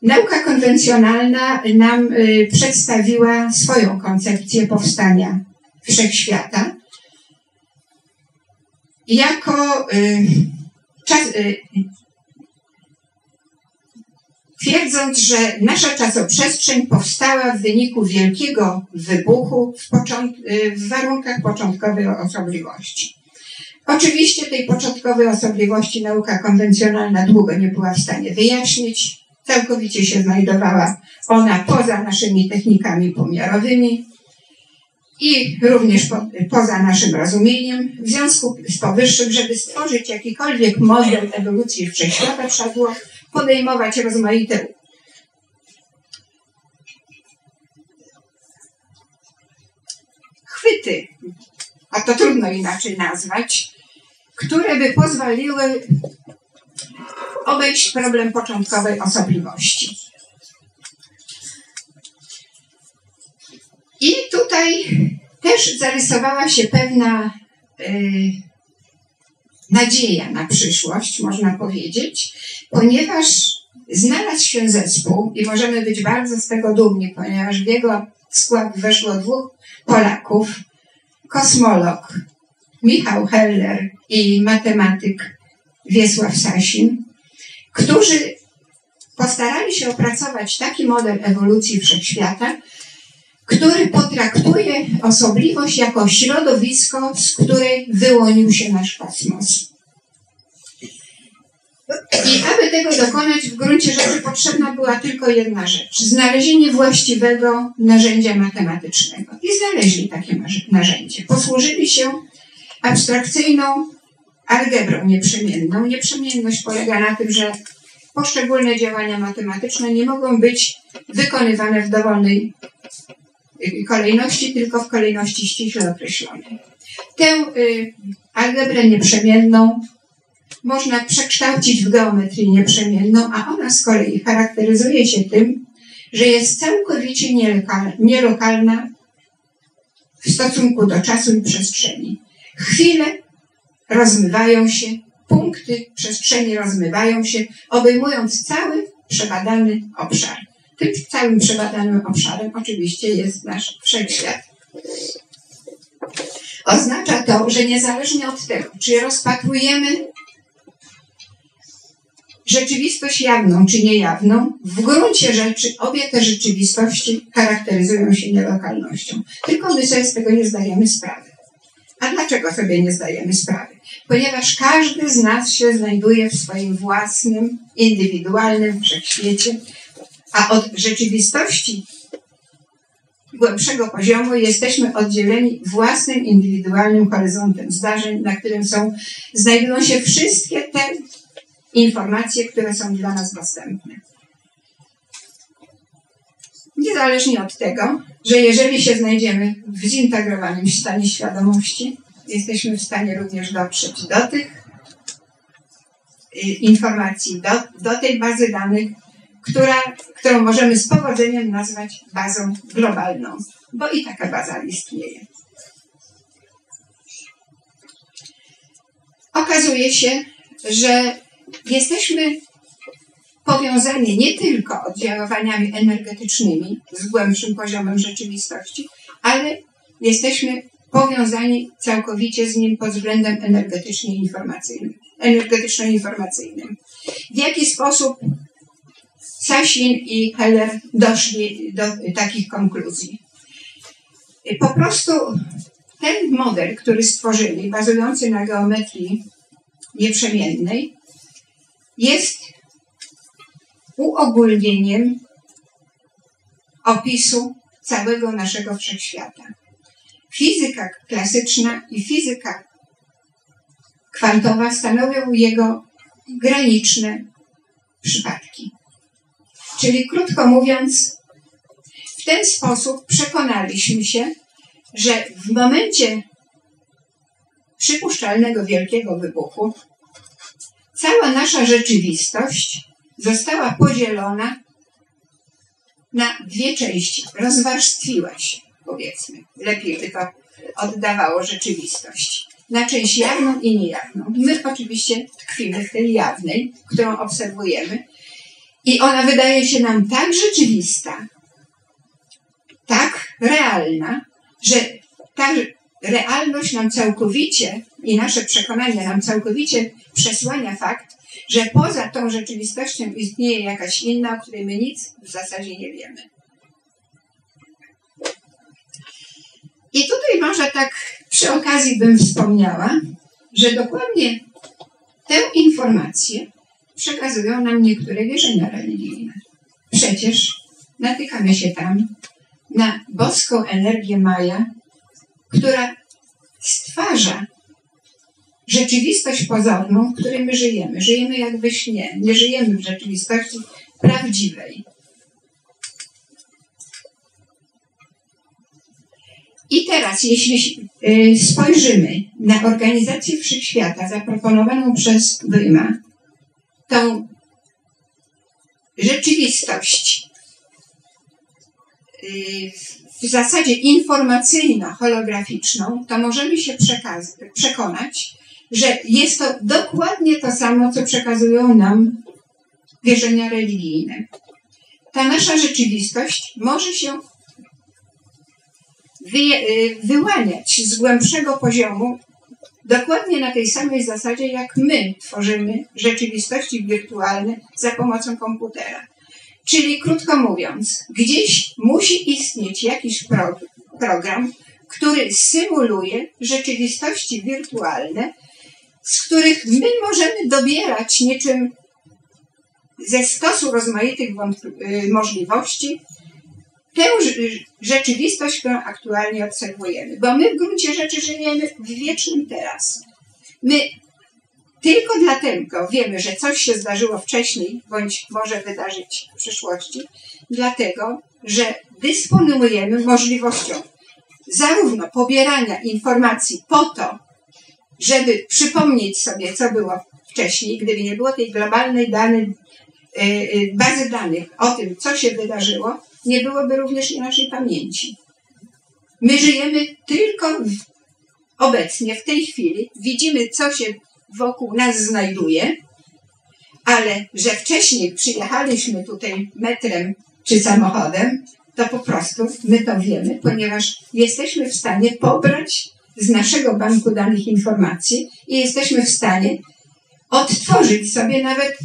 Nauka konwencjonalna nam y, przedstawiła swoją koncepcję powstania wszechświata jako y, czas, y, twierdząc, że nasza czasoprzestrzeń powstała w wyniku wielkiego wybuchu w, y, w warunkach początkowej osobliwości. Oczywiście tej początkowej osobliwości nauka konwencjonalna długo nie była w stanie wyjaśnić. Całkowicie się znajdowała ona poza naszymi technikami pomiarowymi i również po, poza naszym rozumieniem. W związku z powyższym, żeby stworzyć jakikolwiek model ewolucji wszechświata, trzeba było podejmować rozmaite chwyty, a to trudno inaczej nazwać, które by pozwoliły obejść problem początkowej osobliwości. I tutaj też zarysowała się pewna y, nadzieja na przyszłość, można powiedzieć, ponieważ znalazł się zespół i możemy być bardzo z tego dumni, ponieważ w jego skład weszło dwóch Polaków, kosmolog Michał Heller i matematyk Wiesław Sasin, którzy postarali się opracować taki model ewolucji wszechświata, który potraktuje osobliwość jako środowisko, z której wyłonił się nasz kosmos. I aby tego dokonać, w gruncie rzeczy potrzebna była tylko jedna rzecz: znalezienie właściwego narzędzia matematycznego. I znaleźli takie narzędzie. Posłużyli się abstrakcyjną algebrą nieprzemienną. Nieprzemienność polega na tym, że poszczególne działania matematyczne nie mogą być wykonywane w dowolnej kolejności, tylko w kolejności ściśle określonej. Tę y, algebrę nieprzemienną można przekształcić w geometrię nieprzemienną, a ona z kolei charakteryzuje się tym, że jest całkowicie nielokalna w stosunku do czasu i przestrzeni. Chwile rozmywają się, punkty przestrzeni rozmywają się, obejmując cały przebadany obszar. Tym całym przebadanym obszarem oczywiście jest nasz wszechświat. Oznacza to, że niezależnie od tego, czy rozpatrujemy rzeczywistość jawną czy niejawną, w gruncie rzeczy obie te rzeczywistości charakteryzują się nielokalnością. Tylko my sobie z tego nie zdajemy sprawy. A dlaczego sobie nie zdajemy sprawy? Ponieważ każdy z nas się znajduje w swoim własnym, indywidualnym wszechświecie, a od rzeczywistości głębszego poziomu jesteśmy oddzieleni własnym, indywidualnym horyzontem zdarzeń, na którym są, znajdują się wszystkie te informacje, które są dla nas dostępne. Niezależnie od tego, że jeżeli się znajdziemy w zintegrowanym stanie świadomości, jesteśmy w stanie również dotrzeć do tych y, informacji, do, do tej bazy danych, która, którą możemy z powodzeniem nazwać bazą globalną, bo i taka baza istnieje. Okazuje się, że jesteśmy powiązani nie tylko oddziaływaniami energetycznymi z głębszym poziomem rzeczywistości, ale jesteśmy powiązani całkowicie z nim pod względem energetycznie-informacyjnym. Energetyczno-informacyjnym. W jaki sposób Sasin i Heller doszli do takich konkluzji? Po prostu ten model, który stworzyli, bazujący na geometrii nieprzemiennej, jest uogólnieniem opisu całego naszego wszechświata. Fizyka klasyczna i fizyka kwantowa stanowią jego graniczne przypadki. Czyli krótko mówiąc, w ten sposób przekonaliśmy się, że w momencie przypuszczalnego wielkiego wybuchu cała nasza rzeczywistość została podzielona na dwie części. Rozwarstwiła się, powiedzmy. Lepiej by to oddawało rzeczywistość. Na część jawną i niejawną. My oczywiście tkwimy w tej jawnej, którą obserwujemy. I ona wydaje się nam tak rzeczywista, tak realna, że ta realność nam całkowicie i nasze przekonanie nam całkowicie przesłania fakt, że poza tą rzeczywistością istnieje jakaś inna, o której my nic w zasadzie nie wiemy. I tutaj może tak przy okazji bym wspomniała, że dokładnie tę informację przekazują nam niektóre wierzenia religijne. Przecież natykamy się tam na boską energię Maja, która stwarza rzeczywistość pozorną, w której my żyjemy. Żyjemy jak we śnie, nie żyjemy w rzeczywistości prawdziwej. I teraz, jeśli y, spojrzymy na organizację wszechświata zaproponowaną przez Wyma, tą rzeczywistość y, w zasadzie informacyjno-holograficzną, to możemy się przekonać, że jest to dokładnie to samo, co przekazują nam wierzenia religijne. Ta nasza rzeczywistość może się y, wyłaniać z głębszego poziomu dokładnie na tej samej zasadzie, jak my tworzymy rzeczywistości wirtualne za pomocą komputera. Czyli krótko mówiąc, gdzieś musi istnieć jakiś pro, program, który symuluje rzeczywistości wirtualne, z których my możemy dobierać niczym ze stosu rozmaitych y, możliwości tę rzeczywistość, którą aktualnie obserwujemy. Bo my w gruncie rzeczy żyjemy w wiecznym teraz. My tylko dlatego wiemy, że coś się zdarzyło wcześniej, bądź może wydarzyć w przyszłości, dlatego, że dysponujemy możliwością zarówno pobierania informacji po to, żeby przypomnieć sobie, co było wcześniej, gdyby nie było tej globalnej e, e, bazy danych o tym, co się wydarzyło, nie byłoby również i naszej pamięci. My żyjemy tylko w, obecnie, w tej chwili, widzimy, co się wokół nas znajduje, ale że wcześniej przyjechaliśmy tutaj metrem czy samochodem, to po prostu my to wiemy, ponieważ jesteśmy w stanie pobrać z naszego banku danych informacji i jesteśmy w stanie odtworzyć sobie nawet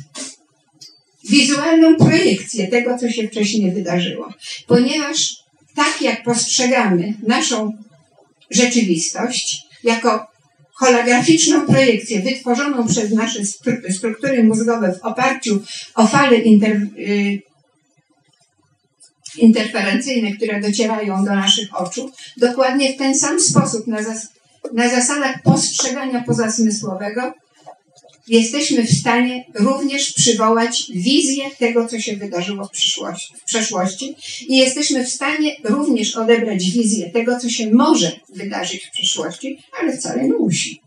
wizualną projekcję tego, co się wcześniej wydarzyło. Ponieważ tak jak postrzegamy naszą rzeczywistość jako holograficzną projekcję wytworzoną przez nasze struktury mózgowe w oparciu o fale inter, y, interferencyjne, które docierają do naszych oczu, dokładnie w ten sam sposób, na, zas na zasadach postrzegania pozasmysłowego, jesteśmy w stanie również przywołać wizję tego, co się wydarzyło w, w przeszłości i jesteśmy w stanie również odebrać wizję tego, co się może wydarzyć w przyszłości, ale wcale nie musi.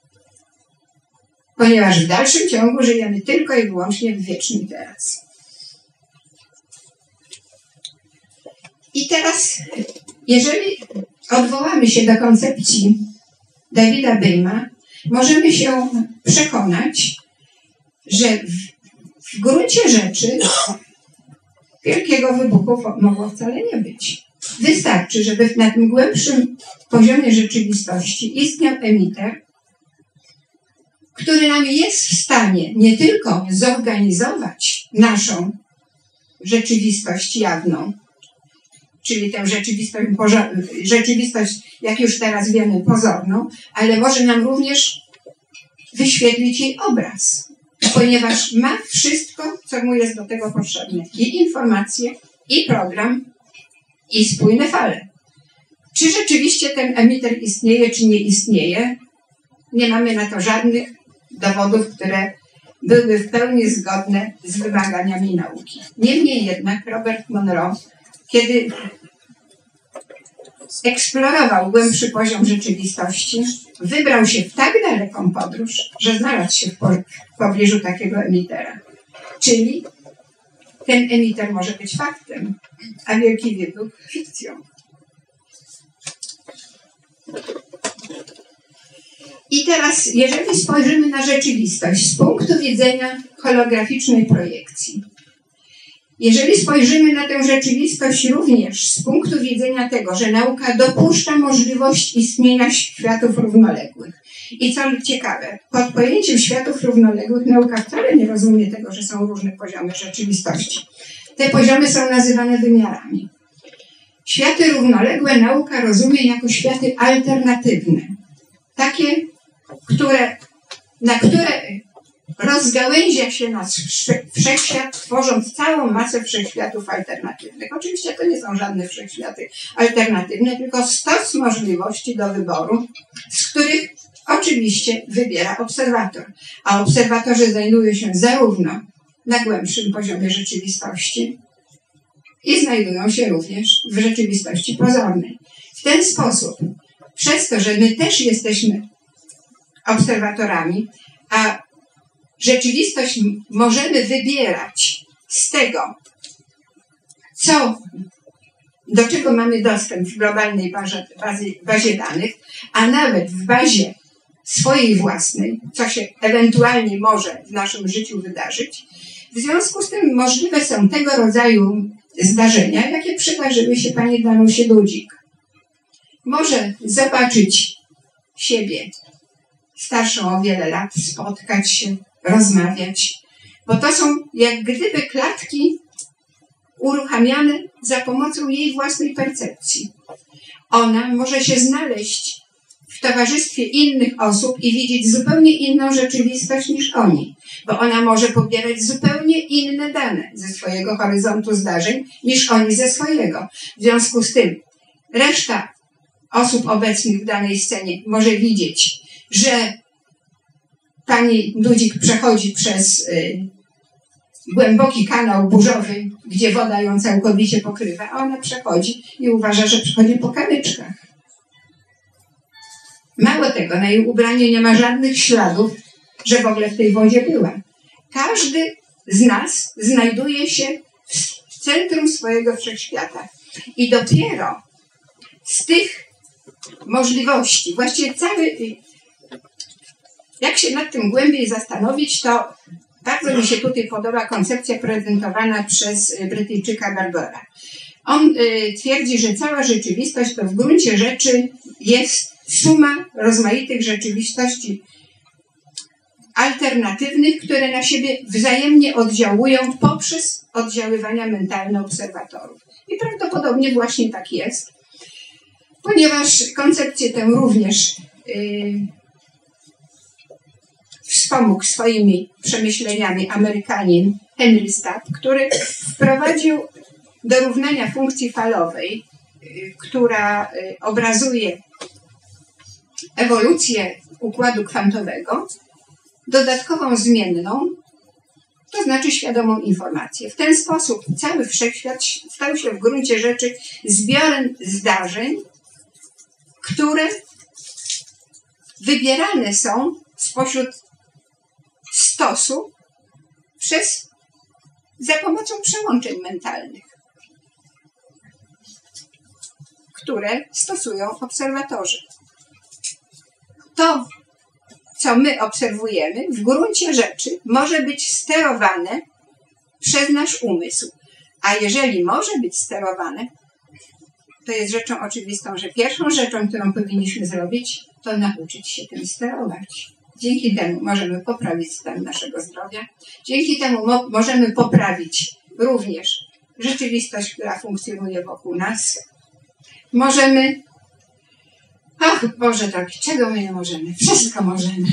Ponieważ w dalszym ciągu żyjemy tylko i wyłącznie w wiecznym teraz. I teraz, jeżeli odwołamy się do koncepcji Dawida Byma, możemy się przekonać, że w, w gruncie rzeczy wielkiego wybuchu mogło wcale nie być. Wystarczy, żeby na tym głębszym poziomie rzeczywistości istniał emiter, który nam jest w stanie nie tylko zorganizować naszą rzeczywistość jawną, czyli tę rzeczywistość, rzeczywistość, jak już teraz wiemy, pozorną, ale może nam również wyświetlić jej obraz, ponieważ ma wszystko, co mu jest do tego potrzebne. I informacje, i program, i spójne fale. Czy rzeczywiście ten emiter istnieje, czy nie istnieje? Nie mamy na to żadnych dowodów, które były w pełni zgodne z wymaganiami nauki. Niemniej jednak Robert Monroe kiedy eksplorował głębszy poziom rzeczywistości, wybrał się w tak daleką podróż, że znalazł się w, po, w pobliżu takiego emitera. Czyli ten emiter może być faktem, a wielki wybuch fikcją. I teraz, jeżeli spojrzymy na rzeczywistość z punktu widzenia holograficznej projekcji, jeżeli spojrzymy na tę rzeczywistość również z punktu widzenia tego, że nauka dopuszcza możliwość istnienia światów równoległych. I co ciekawe, pod pojęciem światów równoległych nauka wcale nie rozumie tego, że są różne poziomy rzeczywistości. Te poziomy są nazywane wymiarami. Światy równoległe nauka rozumie jako światy alternatywne. Takie, które, na które rozgałęzia się nasz wszechświat, tworząc całą masę wszechświatów alternatywnych. Oczywiście to nie są żadne wszechświaty alternatywne, tylko stos możliwości do wyboru, z których oczywiście wybiera obserwator. A obserwatorzy znajdują się zarówno na głębszym poziomie rzeczywistości i znajdują się również w rzeczywistości pozornej. W ten sposób, przez to, że my też jesteśmy obserwatorami, a rzeczywistość możemy wybierać z tego, co, do czego mamy dostęp w globalnej bazie, bazie, bazie danych, a nawet w bazie swojej własnej, co się ewentualnie może w naszym życiu wydarzyć. W związku z tym możliwe są tego rodzaju zdarzenia, jakie przydarzyły się pani Danusie Dudzik. Może zobaczyć siebie starszą o wiele lat, spotkać się rozmawiać, bo to są jak gdyby klatki uruchamiane za pomocą jej własnej percepcji. Ona może się znaleźć w towarzystwie innych osób i widzieć zupełnie inną rzeczywistość niż oni, bo ona może pobierać zupełnie inne dane ze swojego horyzontu zdarzeń niż oni ze swojego. W związku z tym reszta osób obecnych w danej scenie może widzieć, że pani Dudzik przechodzi przez y, głęboki kanał burzowy, gdzie woda ją całkowicie pokrywa, a ona przechodzi i uważa, że przechodzi po kamyczkach. Mało tego, na jej ubraniu nie ma żadnych śladów, że w ogóle w tej wodzie była. Każdy z nas znajduje się w centrum swojego wszechświata. I dopiero z tych możliwości, właściwie cały, jak się nad tym głębiej zastanowić, to bardzo mi się tutaj podoba koncepcja prezentowana przez Brytyjczyka Barbera. On y, twierdzi, że cała rzeczywistość to w gruncie rzeczy jest suma rozmaitych rzeczywistości alternatywnych, które na siebie wzajemnie oddziałują poprzez oddziaływania mentalne obserwatorów. I prawdopodobnie właśnie tak jest, ponieważ koncepcję tę również yy, wspomógł swoimi przemyśleniami Amerykanin Henry Stapp, który wprowadził do równania funkcji falowej, yy, która yy, obrazuje ewolucję układu kwantowego, dodatkową zmienną, to znaczy świadomą informację. W ten sposób cały wszechświat stał się w gruncie rzeczy zbiorem zdarzeń, które wybierane są spośród stosu przez, za pomocą przełączeń mentalnych, które stosują obserwatorzy. To, co my obserwujemy, w gruncie rzeczy może być sterowane przez nasz umysł. A jeżeli może być sterowane, to jest rzeczą oczywistą, że pierwszą rzeczą, którą powinniśmy zrobić, to nauczyć się tym sterować. Dzięki temu możemy poprawić stan naszego zdrowia. Dzięki temu mo możemy poprawić również rzeczywistość, która funkcjonuje wokół nas. Możemy. Ach, Boże, tak, czego my nie możemy? Wszystko możemy.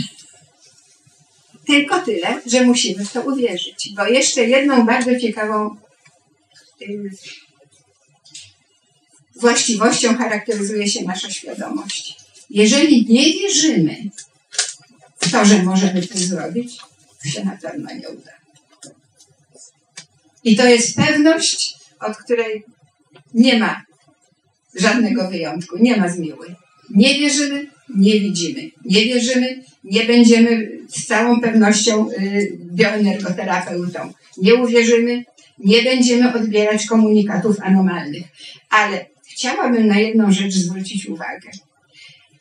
Tylko tyle, że musimy w to uwierzyć. Bo jeszcze jedną bardzo ciekawą y, właściwością charakteryzuje się nasza świadomość. Jeżeli nie wierzymy to, że możemy to zrobić, się na pewno nie uda. I to jest pewność, od której nie ma żadnego wyjątku, nie ma zmiły. Nie wierzymy, nie widzimy. Nie wierzymy, nie będziemy z całą pewnością y, bioenergoterapeutą. Nie uwierzymy, nie będziemy odbierać komunikatów anomalnych. Ale chciałabym na jedną rzecz zwrócić uwagę.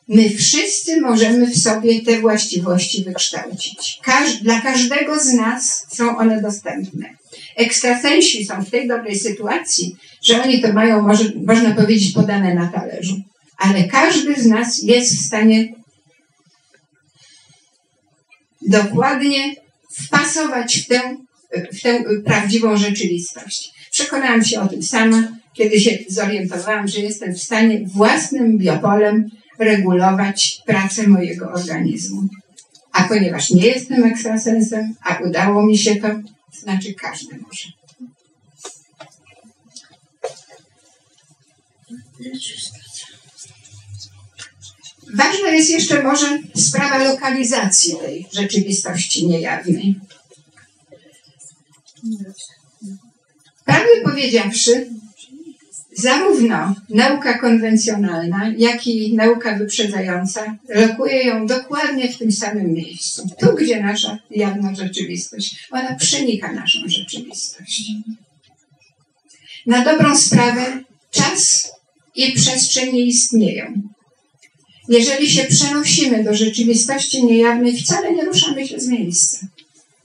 My wszyscy możemy w sobie te właściwości wykształcić. Każ dla każdego z nas są one dostępne. Ekstrasensi są w tej dobrej sytuacji, że oni to mają, może, można powiedzieć, podane na talerzu. Ale każdy z nas jest w stanie dokładnie wpasować w tę, w tę prawdziwą rzeczywistość. Przekonałam się o tym sama, kiedy się zorientowałam, że jestem w stanie własnym biopolem regulować pracę mojego organizmu. A ponieważ nie jestem ekstrasensem, a udało mi się to, znaczy każdy może. Ważna jest jeszcze może sprawa lokalizacji tej rzeczywistości niejawnej. Prawdę powiedziawszy, zarówno nauka konwencjonalna, jak i nauka wyprzedzająca lokuje ją dokładnie w tym samym miejscu. Tu, gdzie nasza jawna rzeczywistość, ona przenika naszą rzeczywistość. Na dobrą sprawę czas i przestrzeń nie istnieją. Jeżeli się przenosimy do rzeczywistości niejawnej, wcale nie ruszamy się z miejsca.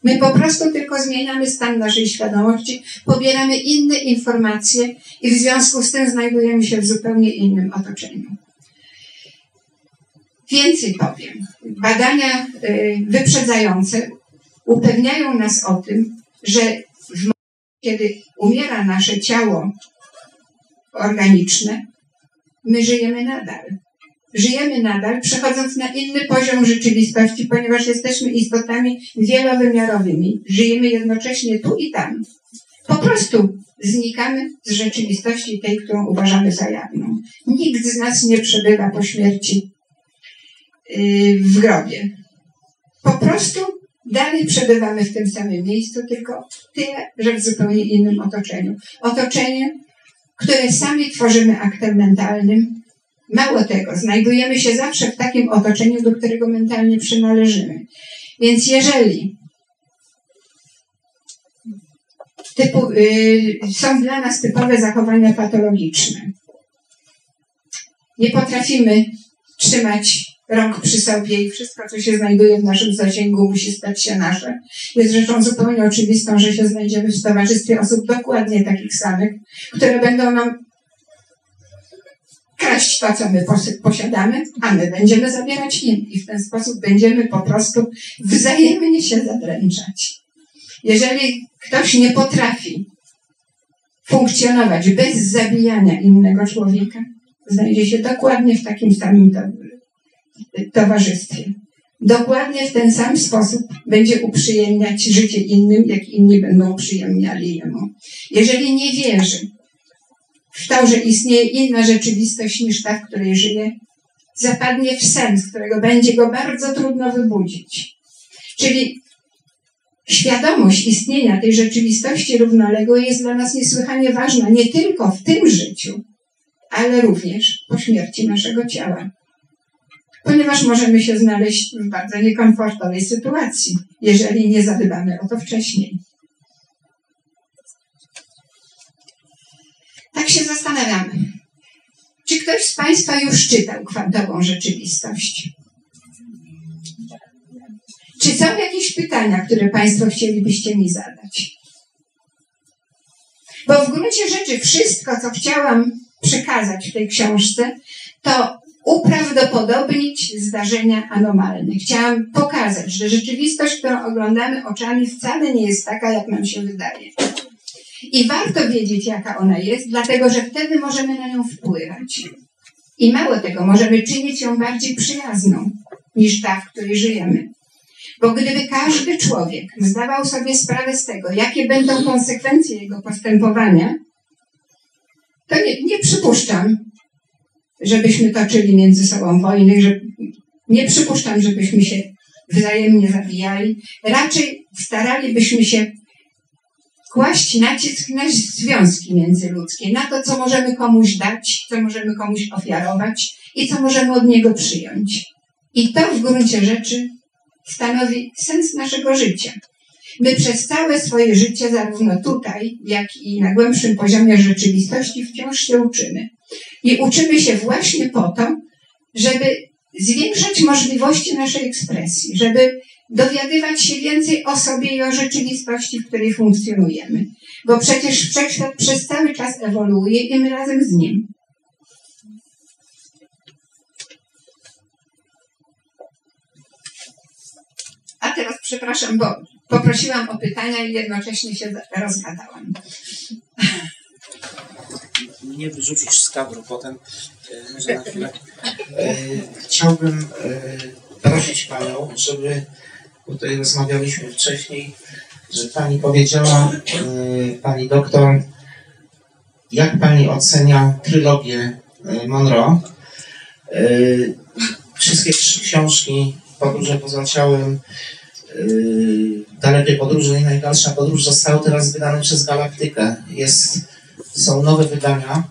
My po prostu tylko zmieniamy stan naszej świadomości, pobieramy inne informacje i w związku z tym znajdujemy się w zupełnie innym otoczeniu. Więcej powiem. Badania y, wyprzedzające upewniają nas o tym, że w momencie, kiedy umiera nasze ciało organiczne, my żyjemy nadal żyjemy nadal, przechodząc na inny poziom rzeczywistości, ponieważ jesteśmy istotami wielowymiarowymi. Żyjemy jednocześnie tu i tam. Po prostu znikamy z rzeczywistości tej, którą uważamy za jawną. Nikt z nas nie przebywa po śmierci yy, w grobie. Po prostu dalej przebywamy w tym samym miejscu, tylko tyle, że w zupełnie innym otoczeniu. Otoczenie, które sami tworzymy aktem mentalnym. Mało tego, znajdujemy się zawsze w takim otoczeniu, do którego mentalnie przynależymy. Więc jeżeli typu, y, są dla nas typowe zachowania patologiczne, nie potrafimy trzymać rąk przy sobie i wszystko, co się znajduje w naszym zasięgu, musi stać się nasze. Jest rzeczą zupełnie oczywistą, że się znajdziemy w towarzystwie osób dokładnie takich samych, które będą nam kraść to, co my posiadamy, a my będziemy zabierać im. I w ten sposób będziemy po prostu wzajemnie się zadręczać. Jeżeli ktoś nie potrafi funkcjonować bez zabijania innego człowieka, znajdzie się dokładnie w takim samym towarzystwie. Dokładnie w ten sam sposób będzie uprzyjemniać życie innym, jak inni będą uprzyjemniali jemu. Jeżeli nie wierzy w to, że istnieje inna rzeczywistość niż ta, w której żyje, zapadnie w sen, z którego będzie go bardzo trudno wybudzić. Czyli świadomość istnienia tej rzeczywistości równoległej jest dla nas niesłychanie ważna nie tylko w tym życiu, ale również po śmierci naszego ciała ponieważ możemy się znaleźć w bardzo niekomfortowej sytuacji, jeżeli nie zadbamy o to wcześniej. Zastanawiamy. Czy ktoś z Państwa już czytał kwantową rzeczywistość? Czy są jakieś pytania, które Państwo chcielibyście mi zadać? Bo w gruncie rzeczy wszystko, co chciałam przekazać w tej książce, to uprawdopodobnić zdarzenia anomalne. Chciałam pokazać, że rzeczywistość, którą oglądamy oczami, wcale nie jest taka, jak nam się wydaje. I warto wiedzieć, jaka ona jest, dlatego że wtedy możemy na nią wpływać. I mało tego, możemy czynić ją bardziej przyjazną niż ta, w której żyjemy. Bo gdyby każdy człowiek zdawał sobie sprawę z tego, jakie będą konsekwencje jego postępowania, to nie, nie przypuszczam, żebyśmy toczyli między sobą wojny, że nie przypuszczam, żebyśmy się wzajemnie zabijali. Raczej staralibyśmy się kłaść nacisk na związki międzyludzkie, na to, co możemy komuś dać, co możemy komuś ofiarować i co możemy od niego przyjąć. I to w gruncie rzeczy stanowi sens naszego życia. My przez całe swoje życie, zarówno tutaj, jak i na głębszym poziomie rzeczywistości, wciąż się uczymy. I uczymy się właśnie po to, żeby zwiększać możliwości naszej ekspresji, żeby dowiadywać się więcej o sobie i o rzeczywistości, w której funkcjonujemy. Bo przecież wszechświat przez cały czas ewoluuje i my razem z nim. A teraz przepraszam, bo poprosiłam o pytania i jednocześnie się rozgadałam mnie wyrzucisz z kadru potem, e, że na chwilę. E, chciałbym e, prosić Panią, żeby, tutaj rozmawialiśmy wcześniej, że Pani powiedziała, Pani doktor, jak Pani ocenia trylogię Monroe. Wszystkie trzy książki, Podróże poza ciałem, Dalekie podróże i najdalsza podróż zostały teraz wydane przez Galaktykę. Jest są nowe wydania.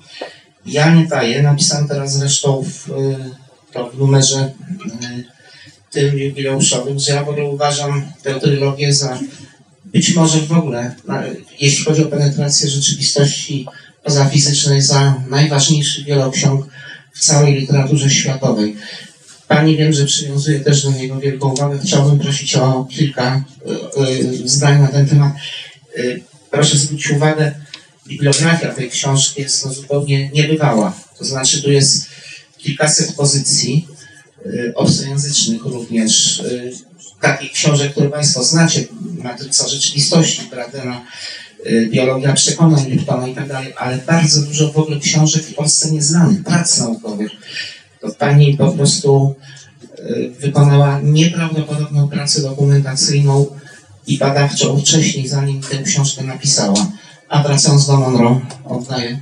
Ja nie daję, napisałem teraz zresztą w, to w numerze tym jubileuszowym, że ja w ogóle uważam tę trylogię za być może w ogóle, jeśli chodzi o penetrację rzeczywistości pozafizycznej, za najważniejszy wieloksiąg w całej literaturze światowej. Pani wiem, że przywiązuje też do niego wielką uwagę. Chciałbym prosić o kilka zdań na ten temat. Proszę zwrócić uwagę, bibliografia tej książki jest no, zupełnie niebywała. To znaczy, tu jest kilkaset pozycji obcojęzycznych również, y, takich książek, które Państwo znacie, Matryca Rzeczywistości, Bradena, y, Biologia Przekonań Liptona i tak dalej, ale bardzo dużo w ogóle książek w Polsce nieznanych, prac naukowych. pani po prostu y, wykonała nieprawdopodobną pracę dokumentacyjną i badawczą wcześniej, zanim tę książkę napisała. A wracając do Monroe, oddaję.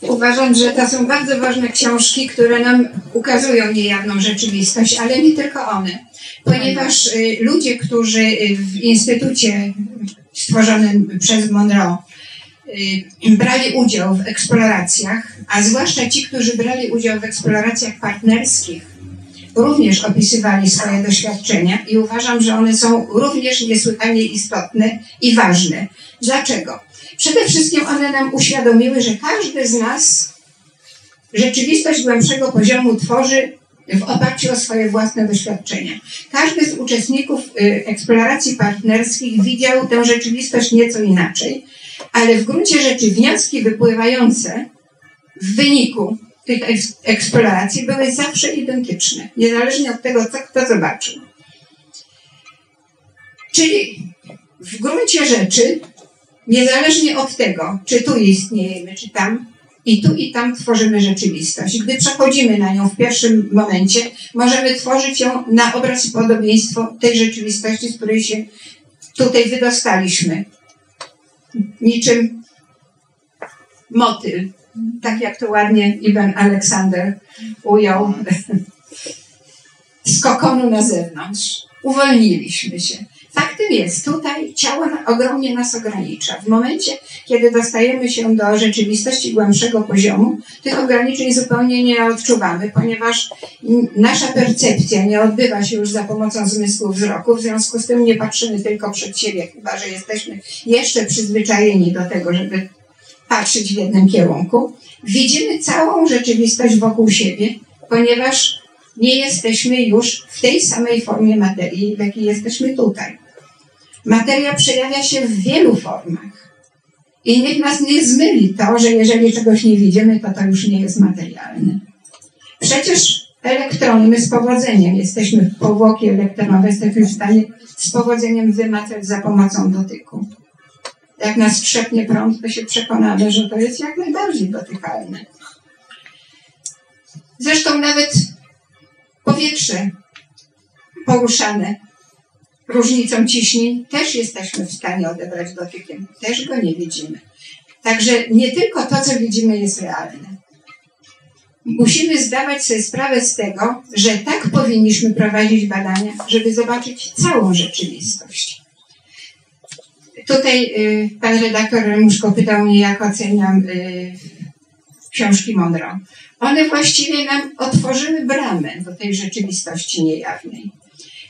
Uważam, że to są bardzo ważne książki, które nam ukazują niejawną rzeczywistość, ale nie tylko one. Ponieważ y, ludzie, którzy y, w instytucie stworzonym przez Monroe y, brali udział w eksploracjach, a zwłaszcza ci, którzy brali udział w eksploracjach partnerskich, również opisywali swoje doświadczenia i uważam, że one są również niesłychanie istotne i ważne. Dlaczego? Przede wszystkim one nam uświadomiły, że każdy z nas rzeczywistość głębszego poziomu tworzy w oparciu o swoje własne doświadczenia. Każdy z uczestników y, eksploracji partnerskich widział tę rzeczywistość nieco inaczej, ale w gruncie rzeczy wnioski wypływające w wyniku tych eksploracji były zawsze identyczne, niezależnie od tego, co kto zobaczył. Czyli w gruncie rzeczy, niezależnie od tego, czy tu istniejemy, czy tam, i tu i tam tworzymy rzeczywistość. Gdy przechodzimy na nią w pierwszym momencie, możemy tworzyć ją na obraz i podobieństwo tej rzeczywistości, z której się tutaj wydostaliśmy. Niczym motyl, tak jak to ładnie Iwan Aleksander ujął, z kokonu na zewnątrz. Uwolniliśmy się. Faktem jest, tutaj ciało ogromnie nas ogranicza. W momencie, kiedy dostajemy się do rzeczywistości głębszego poziomu, tych ograniczeń zupełnie nie odczuwamy, ponieważ nasza percepcja nie odbywa się już za pomocą zmysłu wzroku, w związku z tym nie patrzymy tylko przed siebie, chyba że jesteśmy jeszcze przyzwyczajeni do tego, żeby patrzeć w jednym kierunku. Widzimy całą rzeczywistość wokół siebie, ponieważ nie jesteśmy już w tej samej formie materii, w jakiej jesteśmy tutaj. Materia przejawia się w wielu formach. I niech nas nie zmyli to, że jeżeli czegoś nie widzimy, to to już nie jest materialne. Przecież elektrony my z powodzeniem jesteśmy w powłoki elektronowe, jesteśmy w stanie z powodzeniem wymacać za pomocą dotyku. Jak nas trzepnie prąd, to się przekonamy, że to jest jak najbardziej dotykalne. Zresztą nawet powietrze poruszane różnicą ciśnień też jesteśmy w stanie odebrać dotykiem. Też go nie widzimy. Także nie tylko to, co widzimy, jest realne. Musimy zdawać sobie sprawę z tego, że tak powinniśmy prowadzić badania, żeby zobaczyć całą rzeczywistość. Tutaj y, pan redaktor Remuszko pytał mnie, jak oceniam y, książki Monroe. One właściwie nam otworzyły bramę do tej rzeczywistości niejawnej.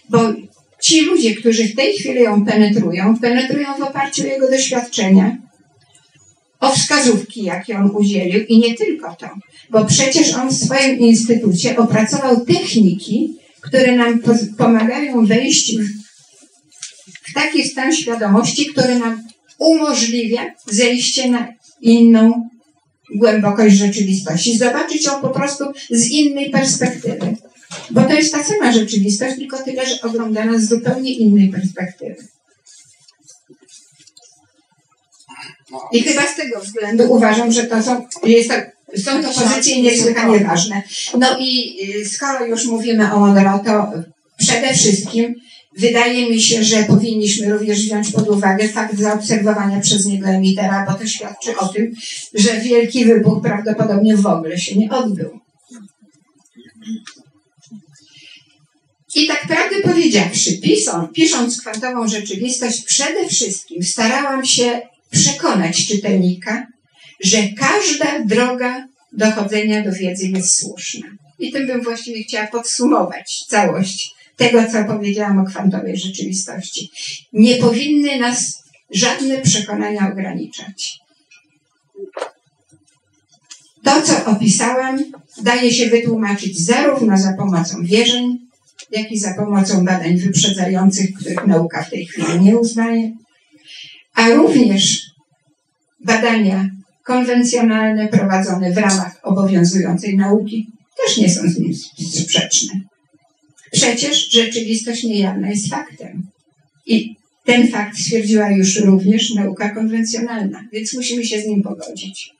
Bo ci ludzie, którzy w tej chwili ją penetrują, penetrują w oparciu o jego doświadczenia, o wskazówki, jakie on udzielił i nie tylko to, bo przecież on w swoim instytucie opracował techniki, które nam pomagają wejść w taki stan świadomości, który nam umożliwia zejście na inną głębokość rzeczywistości, zobaczyć ją po prostu z innej perspektywy. Bo to jest ta sama rzeczywistość, tylko tyle, że oglądana z zupełnie innej perspektywy. I chyba z tego względu uważam, że to są, jest to, są to pozycje niesłychanie ważne. No i y, skoro już mówimy o Monroe, to przede wszystkim wydaje mi się, że powinniśmy również wziąć pod uwagę fakt zaobserwowania przez niego emitera, bo to świadczy o tym, że wielki wybuch prawdopodobnie w ogóle się nie odbył. I tak prawdę powiedziawszy, pisząc, pisząc kwantową rzeczywistość, przede wszystkim starałam się przekonać czytelnika, że każda droga dochodzenia do wiedzy jest słuszna. I tym bym właściwie chciała podsumować całość tego, co powiedziałam o kwantowej rzeczywistości. Nie powinny nas żadne przekonania ograniczać. To, co opisałam, daje się wytłumaczyć zarówno za pomocą wierzeń, jak i za pomocą badań wyprzedzających, których nauka w tej chwili nie uznaje, a również badania konwencjonalne prowadzone w ramach obowiązującej nauki też nie są z nim sprzeczne. Przecież rzeczywistość niejawna jest faktem. I ten fakt stwierdziła już również nauka konwencjonalna, więc musimy się z nim pogodzić.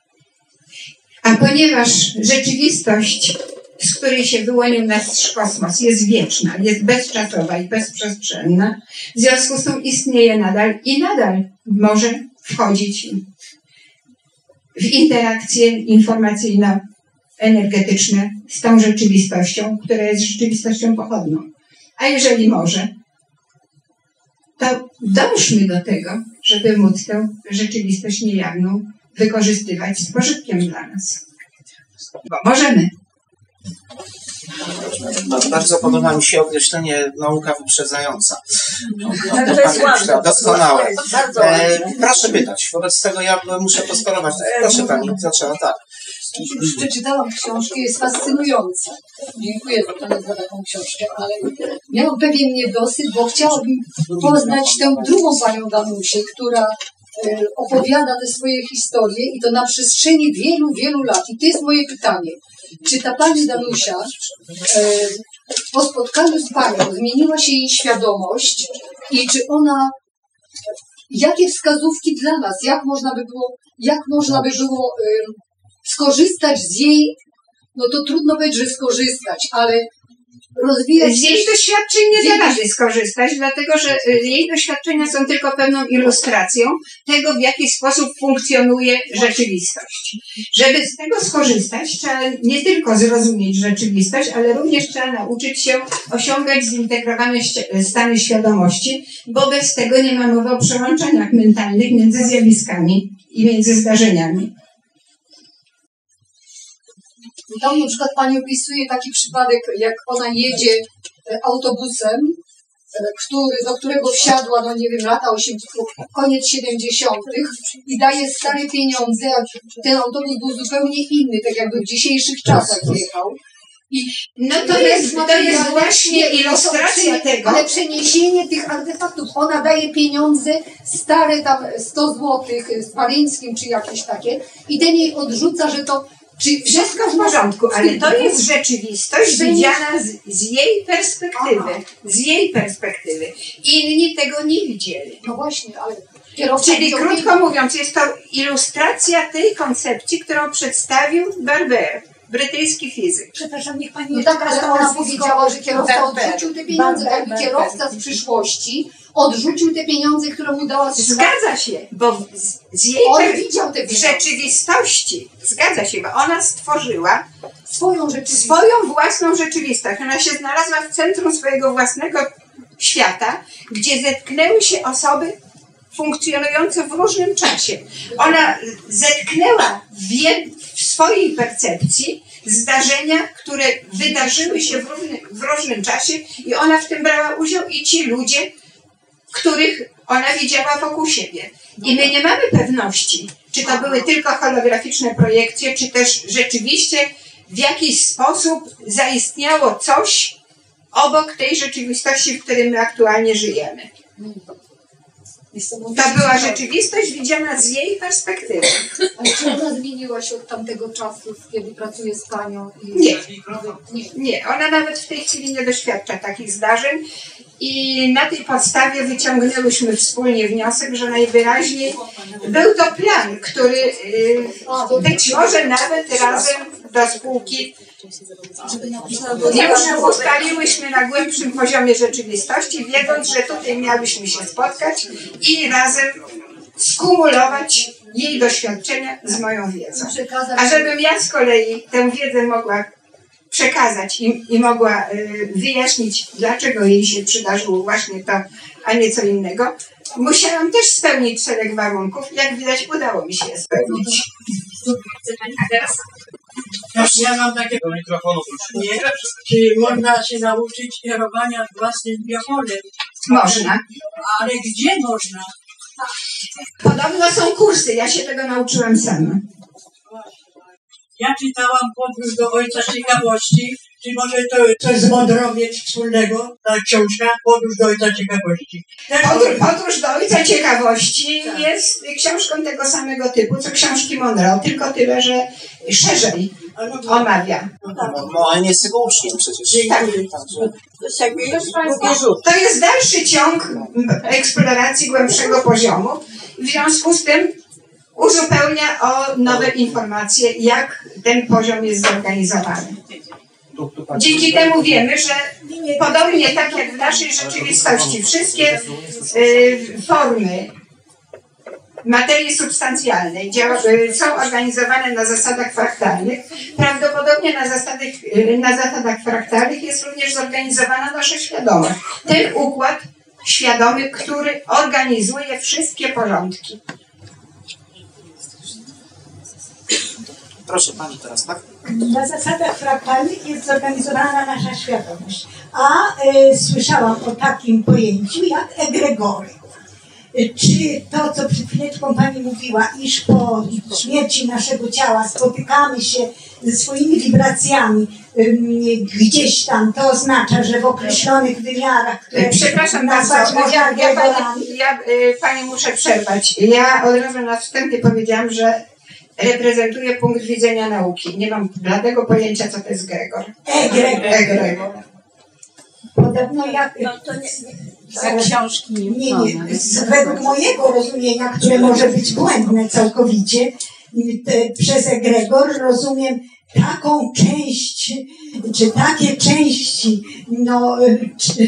A ponieważ rzeczywistość, z której się wyłonił nasz kosmos, jest wieczna, jest bezczasowa i bezprzestrzenna, w związku z tym istnieje nadal i nadal może wchodzić w interakcje informacyjno-energetyczne z tą rzeczywistością, która jest rzeczywistością pochodną. A jeżeli może, to dążmy do tego, żeby móc tę rzeczywistość niejawną wykorzystywać z pożytkiem dla nas. Bo możemy. Bardzo podoba mi się określenie nauka wyprzedzająca. To jest ładne. Doskonałe. E, proszę pytać. Wobec tego ja muszę postarować. Proszę pani, zaczęła tak. Przeczytałam książkę, jest fascynująca. Dziękuję za, za taką książkę, ale miałam pewien niedosyt, bo chciałabym poznać tę drugą panią Danusię, która e, opowiada te swoje historie i to na przestrzeni wielu, wielu lat. I to jest moje pytanie. Czy ta pani Danusia e, po spotkaniu z panią zmieniła się jej świadomość i czy ona jakie wskazówki dla nas, jak można by było, jak można by było em, skorzystać z jej, no to trudno powiedzieć, że skorzystać, ale rozwijać Z jej doświadczeń nie da rady skorzystać, dlatego że y, jej doświadczenia są tylko pewną ilustracją tego, w jaki sposób funkcjonuje rzeczywistość. Żeby z tego skorzystać, trzeba nie tylko zrozumieć rzeczywistość, ale również trzeba nauczyć się osiągać zintegrowane stany świadomości, bo bez tego nie ma mowy o przełączeniach mentalnych między zjawiskami i między zdarzeniami. Tam na przykład Pani opisuje taki przypadek, jak ona jedzie e, autobusem, e, który, do którego wsiadła, no nie wiem, lata 80., koniec 70. i daje stare pieniądze, a ten autobus był zupełnie inny, tak jakby w dzisiejszych czasach jechał. No to jest, to jest właśnie ilustracja tego. Ale przeniesienie tych artefaktów, ona daje pieniądze, stare tam 100 złotych z Parińskim czy jakieś takie i ten jej odrzuca, że to czy Wszystko w porządku, ale to jest rzeczywistość widziana z, z jej perspektywy. Z jej perspektywy. Inni tego nie widzieli. No właśnie, ale kierowca Czyli krótko mówiąc, jest to ilustracja tej koncepcji, którą przedstawił Barber, brytyjski fizyk. Przepraszam, niech pani No tak, ale ona powiedziała, że kierowca odrzucił te pieniądze, tak kierowca z przyszłości odrzucił te pieniądze, które mu dała Zgadza się, bo z, z jej On widział te w pieniądze, rzeczywistości, zgadza się, bo ona stworzyła swoją rzeczywistość. swoją własną rzeczywistość. Ona się znalazła w centrum swojego własnego świata, gdzie zetknęły się osoby funkcjonujące w różnym czasie. Ona zetknęła w, jed- w swojej percepcji zdarzenia, które wydarzyły się w różnym, w różnym czasie i ona w tym brała udział i ci ludzie, których ona widziała wokół siebie. I my nie mamy pewności, czy to były tylko holograficzne projekcje, czy też rzeczywiście w jakiś sposób zaistniało coś obok tej rzeczywistości, w której my aktualnie żyjemy. To była rzeczywistość widziana z jej perspektywy. Ale czy ona zmieniła się od tamtego czasu, kiedy pracuje z panią? I... Nie. Nie, ona nawet w tej chwili nie doświadcza takich zdarzeń i na tej podstawie wyciągnęłyśmy wspólnie wniosek, że najwyraźniej był to plan, który y, być może nawet razem do spółki już ustaliłyśmy na głębszym poziomie rzeczywistości, wiedząc, że tutaj miałyśmy się spotkać i razem skumulować jej doświadczenia z moją wiedzą. A żebym ja z kolei tę wiedzę mogła przekazać i, i mogła y, wyjaśnić, dlaczego jej się przydarzyło właśnie to, a nie co innego, musiałam też spełnić szereg warunków. Jak widać, udało mi się je spełnić. Ja mam takiego mikrofonu, proszę. Nie, czy można się nauczyć kierowania własnym biopolem? Można. Ale gdzie można? Podobno są kursy, ja się tego nauczyłam sama. Ja czytałam Podróż do Ojca Ciekawości. Czy może to coś z Mądrowiec wspólnego? Ta książka Podróż do Ojca Ciekawości. Też Podróż, podróż do Ojca Ciekawości jest książką tego samego typu, co książki Monroe, tylko tyle, że szerzej omawia. No, ale nie jest jego uczniem przecież. Tak. Rzut. To jest dalszy ciąg eksploracji głębszego poziomu. W związku z tym uzupełnia o nowe informacje, jak ten poziom jest zorganizowany. Dzięki temu wiemy, że podobnie tak jak w naszej rzeczywistości, wszystkie y, formy materii substancjalnej y, są organizowane na zasadach fraktalnych. Prawdopodobnie na zasadach, y, na zasadach fraktalnych jest również zorganizowana nasza świadomość. Ten układ świadomy, który organizuje wszystkie porządki. Proszę pani teraz, tak? Na zasadach fraktalnych jest zorganizowana nasza świadomość. A y, słyszałam o takim pojęciu jak egregory. Y, Czy to, co przed chwileczką Pani mówiła, iż po śmierci naszego ciała spotykamy się ze swoimi wibracjami ym, gdzieś tam, to oznacza, że w określonych wymiarach, które Przepraszam nazwać bardzo, ja, ja, pani, ja y, pani muszę przerwać. Ja od razu na wstępie powiedziałam, że reprezentuję punkt widzenia nauki. Nie mam bladego pojęcia, co to jest Gregor. egregor. Egregor. Podobno jak No to nie, nie. książki nie Nie, nie. Z, według mojego rozumienia, które może być błędne całkowicie, te, przez egregor rozumiem taką część, czy takie części no,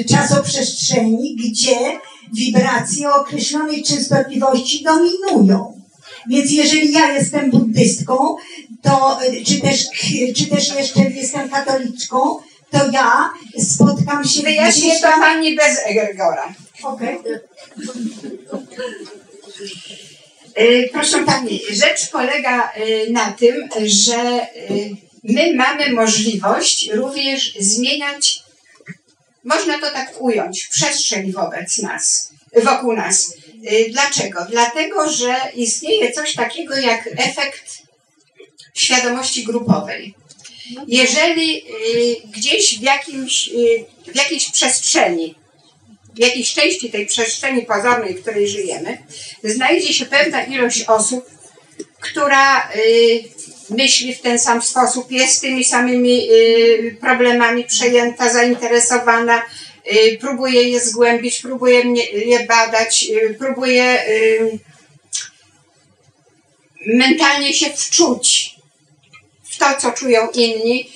czasoprzestrzeni, gdzie wibracje o określonej częstotliwości dominują. Więc jeżeli ja jestem buddystką, to, czy też, czy też jeszcze jestem katoliczką, to ja spotkam się Wyjaśnię to pani bez Egregora. Okej. Y, Proszę Pani, rzecz polega y, na tym, że y, my mamy możliwość również zmieniać, można to tak ująć, przestrzeń wobec nas, wokół nas. Y, Dlaczego? Dlatego, że istnieje coś takiego jak efekt świadomości grupowej. Jeżeli y, gdzieś w, jakimś, y, w jakiejś przestrzeni w jakiejś części tej przestrzeni pozornej, w której żyjemy, znajdzie się pewna ilość osób, która myśli w ten sam sposób, jest tymi samymi problemami przejęta, zainteresowana, y, próbuje je zgłębić, próbuje mnie, je badać, y, próbuje y, mentalnie się wczuć w to, co czują inni,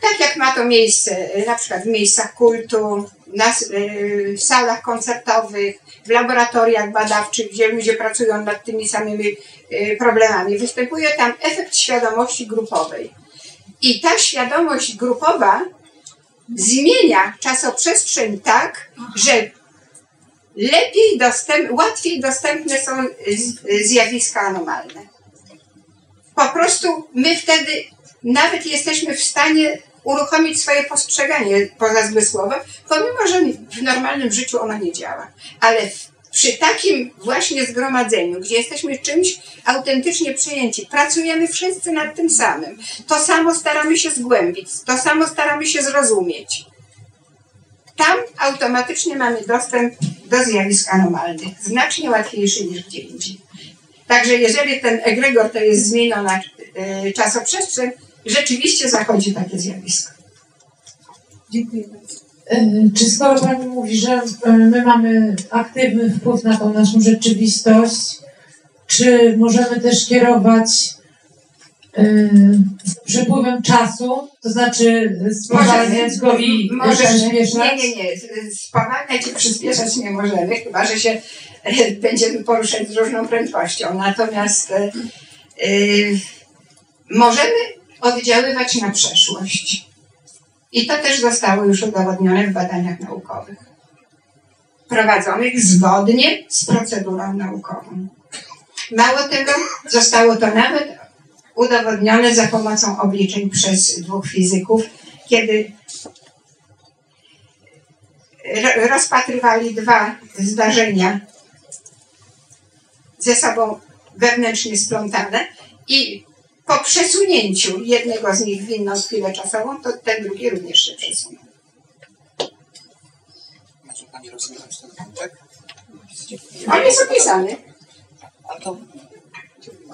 tak jak ma to miejsce y, na przykład w miejscach kultu, na, w salach koncertowych, w laboratoriach badawczych, gdzie ludzie pracują nad tymi samymi problemami. Występuje tam efekt świadomości grupowej. I ta świadomość grupowa zmienia czasoprzestrzeń tak, że lepiej dostęp, łatwiej dostępne są zjawiska anomalne. Po prostu my wtedy nawet jesteśmy w stanie uruchomić swoje postrzeganie pozazmysłowe, pomimo że w normalnym życiu ono nie działa. Ale w, przy takim właśnie zgromadzeniu, gdzie jesteśmy czymś autentycznie przyjęci, pracujemy wszyscy nad tym samym, to samo staramy się zgłębić, to samo staramy się zrozumieć. Tam automatycznie mamy dostęp do zjawisk anomalnych, znacznie łatwiejszy niż gdzie indziej. Także jeżeli ten egregor to jest zmieniona y, czasoprzestrzeń, rzeczywiście zachodzi takie zjawisko. Dziękuję bardzo. Czy skoro Pani mówi, że e, my mamy aktywny wpływ na tą naszą rzeczywistość, czy możemy też kierować e, przepływem czasu, to znaczy spowalniać go i możemy, przyspieszać? nie, nie, nie. Spowalniać i przyspieszać nie możemy, chyba że się e, będziemy poruszać z różną prędkością. Natomiast e, możemy oddziaływać na przeszłość. I to też zostało już udowodnione w badaniach naukowych, prowadzonych zgodnie z procedurą naukową. Mało tego, zostało to nawet udowodnione za pomocą obliczeń przez dwóch fizyków, kiedy ro- rozpatrywali dwa zdarzenia ze sobą wewnętrznie splątane i po przesunięciu jednego z nich w inną chwilę czasową, to ten drugi również się przesunął. Może pani rozumieć ten wątek? On jest opisany. Ale to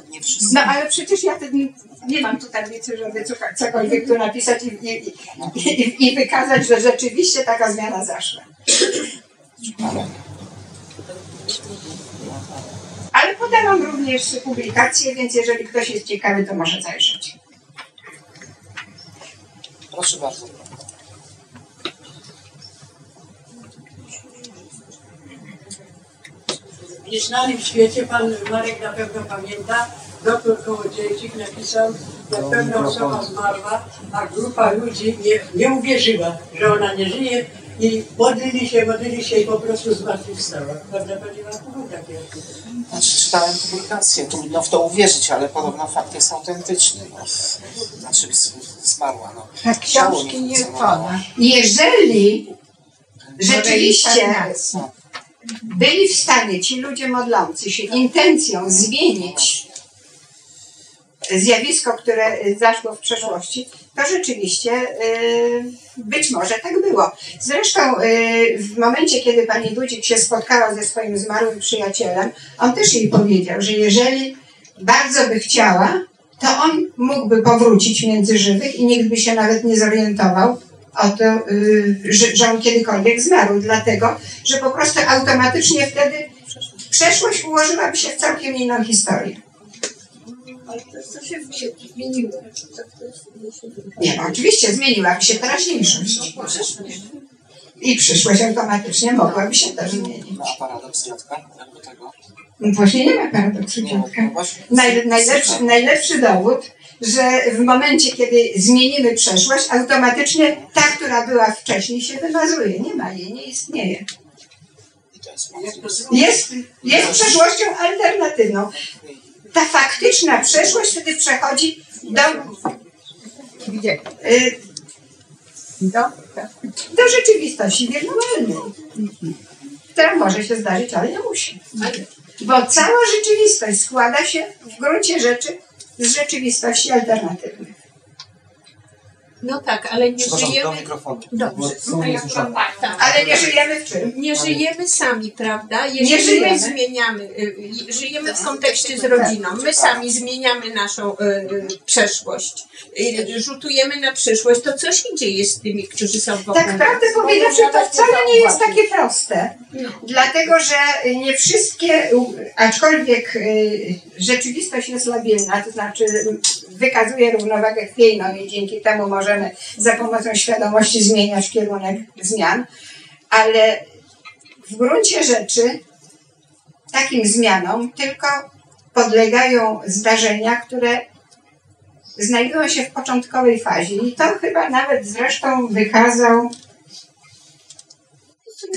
nie wszyscy. No ale przecież ja ten, nie mam tu tablicy, żeby cokolwiek tu napisać i, i, i, i, i wykazać, że rzeczywiście taka zmiana zaszła. Ale Podałam również publikacje, więc jeżeli ktoś jest ciekawy, to może zajrzeć. Proszę bardzo. W nieznanym świecie pan Marek na pewno pamięta, doktor Kołodziejczyk napisał, jak pewna osoba zmarła, a grupa ludzi nie, nie uwierzyła, że ona nie żyje i modlili się, modlili się i po prostu zmartwychwstała. Prawda Pani Marku? Był taki artykuł. Znaczy, czytałem publikację, trudno w to uwierzyć, ale podobno fakt jest autentyczny. No. Znaczy, zmarła. No. Tak, książki nie pana. Jeżeli rzeczywiście byli w stanie ci ludzie modlący się intencją zmienić zjawisko, które zaszło w przeszłości, to rzeczywiście y, być może tak było. Zresztą y, w momencie, kiedy pani Budzik się spotkała ze swoim zmarłym przyjacielem, on też jej powiedział, że jeżeli bardzo by chciała, to on mógłby powrócić między żywych i nikt by się nawet nie zorientował o to, y, że on kiedykolwiek zmarł, dlatego, że po prostu automatycznie wtedy przeszłość ułożyłaby się w całkiem inną historię. Ale to, to się zmieniło. Nie, no oczywiście zmieniłaby się teraźniejszość. I przyszłość automatycznie mogłaby się też zmienić. No, a paradoks dziadka? Tego? No Właśnie nie ma paradoksu dziadka. No. Naj, najlepszy, najlepszy dowód, że w momencie, kiedy zmienimy przeszłość, automatycznie ta, która była wcześniej, się wymazuje. Nie ma jej, nie istnieje. Jest. Jest, jest przeszłością alternatywną. Ta faktyczna przeszłość wtedy przechodzi do, Gdzie? y, Do? do rzeczywistości wirtualnej, która może się zdarzyć, ale nie musi. Bo cała rzeczywistość składa się w gruncie rzeczy z rzeczywistości alternatywnych. No tak, ale nie Przepraszam, do żyjemy. mikrofonu. Dobrze. Bo są niesłyszane. Tak. Ale nie żyjemy w czym? Nie żyjemy sami, prawda? Nie Jeżeli żyjemy. my zmieniamy, y, y, żyjemy w kontekście z rodziną, my sami zmieniamy naszą y, y, przeszłość, y, rzutujemy na przyszłość, to co się dzieje z tymi, którzy są wokół Tak prawdę powiedziawszy, to wcale nie jest takie proste. No. Dlatego, że nie wszystkie, aczkolwiek y, rzeczywistość jest labilna, to znaczy wykazuje równowagę chwiejną i dzięki temu możemy za pomocą świadomości zmieniać kierunek zmian, ale w gruncie rzeczy takim zmianom tylko podlegają zdarzenia, które znajdują się w początkowej fazie. I to chyba nawet zresztą wykazał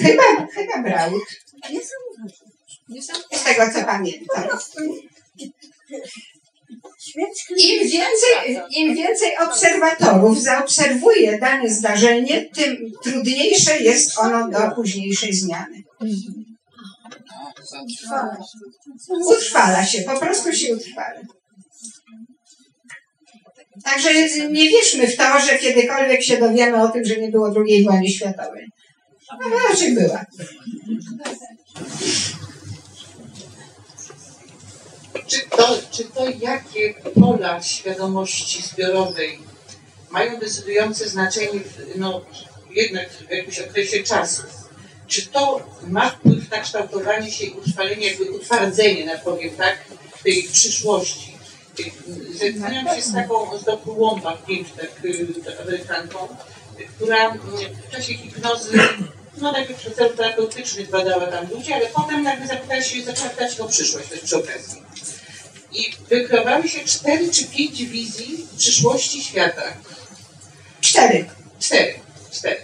chyba, chyba Braut, z tego co pamiętam. Im więcej, Im więcej obserwatorów zaobserwuje dane zdarzenie, tym trudniejsze jest ono do późniejszej zmiany. Utrwala się, po prostu się utrwala. Także nie wierzmy w to, że kiedykolwiek się dowiemy o tym, że nie było II wojny światowej. No raczej była. Czy to, czy to jakie pola świadomości zbiorowej mają decydujące znaczenie w, no, jednak w jakimś okresie czasu? Czy to ma wpływ na kształtowanie się i utrwalenie, jakby utwardzenie, na powiem tak, tej przyszłości? Zetknęłam się z taką, z dr Łąbach, tak, y, Amerykanką, która y, w czasie hipnozy, no najpierw przez cel terapeutyczny badała tam ludzi, ale potem nagle zapytała się, zaczęła pytać o przyszłość, też przy okazji. I wykrywały się cztery czy pięć wizji przyszłości świata. Cztery. Cztery. Cztery.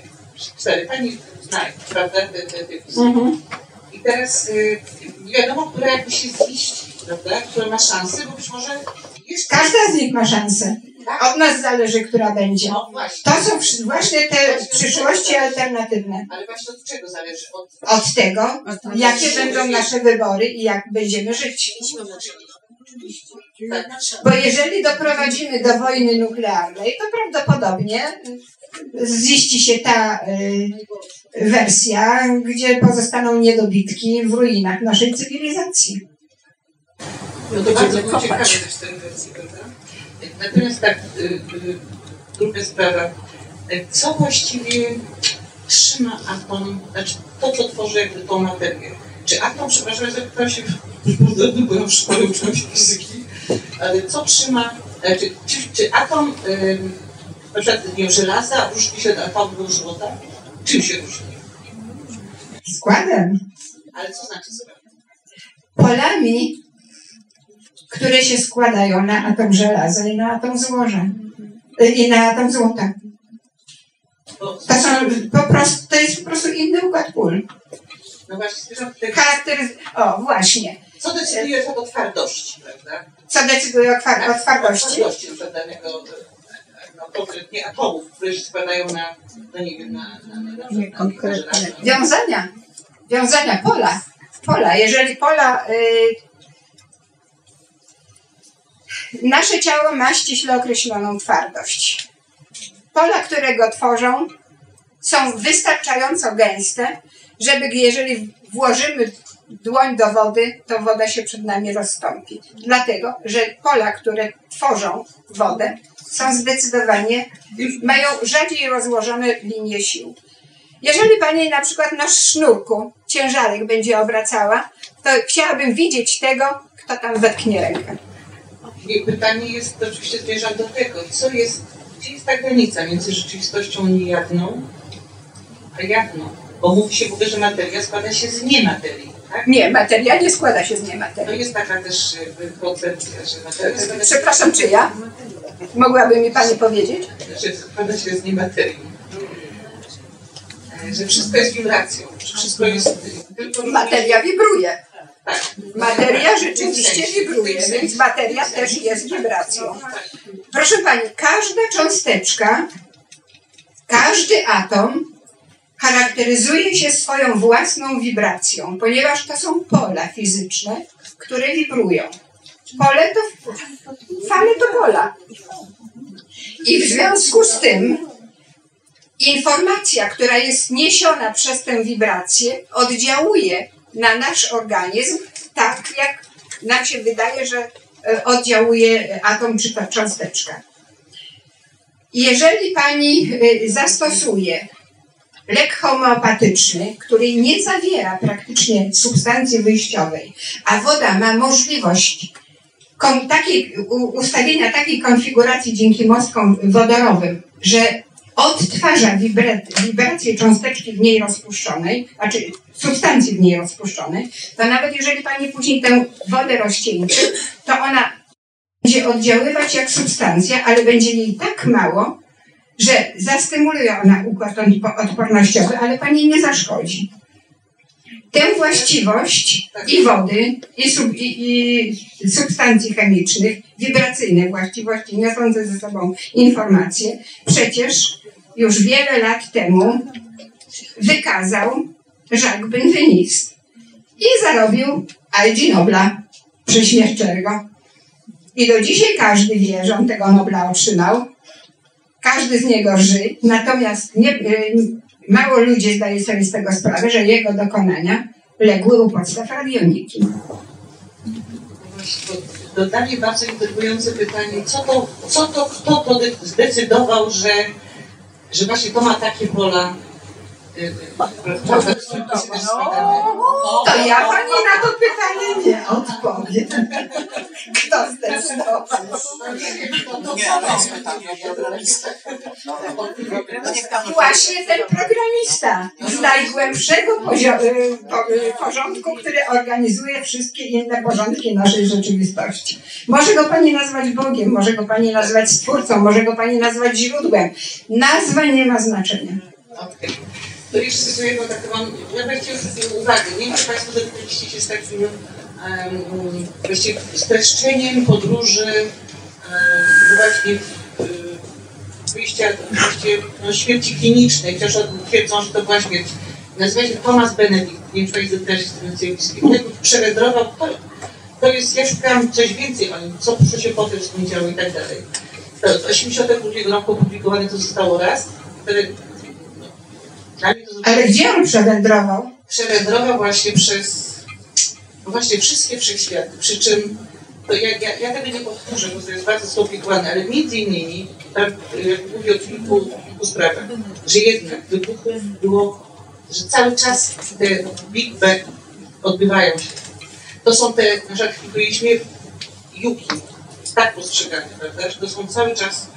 Cztery. Pani zna, prawda, te, te, te wizje. Mhm. I teraz y, nie wiadomo, która jakby się ziści, prawda, która ma szansę, bo być może jest... Każda z nich ma szansę. Od nas zależy, która będzie. No właśnie. To są właśnie te przyszłości alternatywne. Ale właśnie od czego zależy? Od, Od tego, jakie będą nasze wybory i jak będziemy żyć. Bo jeżeli doprowadzimy do wojny nuklearnej, to prawdopodobnie ziści się ta y, wersja, gdzie pozostaną niedobitki w ruinach naszej cywilizacji. No to bardzo było ciekawe też ten wersji, prawda? Natomiast tak, y, y, druga sprawa. Co właściwie trzyma atom, znaczy to, co tworzy jakby tą materię? Czy atom, przepraszam, że zapytam się, byłam w szkole, uczyłam się fizyki, ale co trzyma, e, czy, czy, czy atom, ym, na przykład nie żelaza różni się od atomu złota? Czym się różni? Składem, Ale co znaczy skład? polami, które się składają na atom żelaza i na atom złoża. Y, I na atom złota. Bo, To, są po prostu, to jest po prostu inny układ pól. No właśnie, Charakteryz... O, właśnie. co decyduje o twardości, prawda? Co decyduje o, kwar- o twardości? Twardości na przykład danego, no, konkretnie atomów, które się składają na, no nie wiem, na, na, na, na, Nie konkretnie. Wiązania. Wiązania pola. Pola. Jeżeli pola. Y... Nasze ciało ma ściśle określoną twardość. Pola, które go tworzą, są wystarczająco gęste, żeby jeżeli włożymy dłoń do wody, to woda się przed nami rozstąpi. Dlatego, że pola, które tworzą wodę, są zdecydowanie, mają rzadziej rozłożone linie sił. Jeżeli pani na przykład na sznurku ciężarek będzie obracała, to chciałabym widzieć tego, kto tam wetknie rękę. I pytanie jest oczywiście zmierzam do tego, co jest, gdzie jest ta granica między rzeczywistością niejawną a jawną? Bo mówi się w ogóle, że materia składa się z niematerii, tak? Nie, materia nie składa się z To niematerii. jest taka też koncepcja, że materia składa się, Przepraszam, czy ja? Mogłaby mi pani powiedzieć? że składa się z niematerii. E, Że wszystko jest wibracją, że wszystko jest. Materia wibruje. Tak. Materia rzeczywiście wibruje, więc materia też jest wibracją. Proszę pani, każda cząsteczka, każdy atom charakteryzuje się swoją własną wibracją, ponieważ to są pola fizyczne, które wibrują. Pole to fale to pola. I w związku z tym informacja, która jest niesiona przez tę wibrację, oddziałuje na nasz organizm tak, jak nam się wydaje, że e, oddziałuje atom czy ta cząsteczka. Jeżeli pani e, zastosuje lek homeopatyczny, który nie zawiera praktycznie substancji wyjściowej, a woda ma możliwość takiej, ustawienia takiej konfiguracji dzięki mostkom wodorowym, że odtwarza wibra, wibrację cząsteczki w niej rozpuszczonej, znaczy substancji w niej rozpuszczonej, to nawet jeżeli pani później tę wodę rozcieńczy, to ona będzie oddziaływać jak substancja, ale będzie jej tak mało, że zastymuluje ona układ odpo- odpornościowy, ale pani nie zaszkodzi. Tę właściwość i wody, i, sub, i, i substancji chemicznych, wibracyjne właściwości niosące ze sobą informacje, przecież już wiele lat temu wykazał Jacques Benveniste i zarobił Aldzi Nobla prześmieszczego. I do dzisiaj każdy wie, że on tego Nobla otrzymał. Każdy z niego ży, natomiast nie, y, mało ludzi zdaje sobie z tego sprawę, że jego dokonania legły u podstaw radioniki. Dodanie bardzo intrygujące pytanie, co to, co to kto to de- zdecydował, że, że właśnie to ma takie pola składały? To ja pani na to pytanie nie odpowiem. Kto zdecydował? Nie, to jest pytanie o programistę. No, no Właśnie ten programista z najgłębszego y, y, porządku, który organizuje wszystkie inne porządki naszej rzeczywistości. Może go pani nazwać Bogiem, może go pani nazwać Stwórcą, może go pani nazwać źródłem. Nazwa nie ma znaczenia. Okej. To sobie jedną taką mam, ja właściwie uwagę, nie wiem czy Państwo zetknęliście się z takim um, streszczeniem podróży um, właśnie wyjścia właściwie no, śmierci klinicznej, chociaż twierdzą, że to była śmierć. Nazywa się Thomas Benedict, nie wiem czy Państwo też z przewędrował, to, to jest, ja szukałam coś więcej o nim, co, co się potem z nim działo i tak dalej. To w 82 roku opublikowane to zostało raz, no, dla mnie to Ale gdzie on przewędrował? przewędrował właśnie przez no właśnie wszystkie wszechświaty, przy czym to ja, ja, ja tego nie powtórzę, bo to jest bardzo skomplikowane, ale między innymi tam y, mówi o kilku, kilku sprawach, że jednak wybuchów było, że cały czas te Big Bang odbywają się. To są te, na przykład mówiliśmy, juki, tak postrzegane, prawda, że to są cały czas,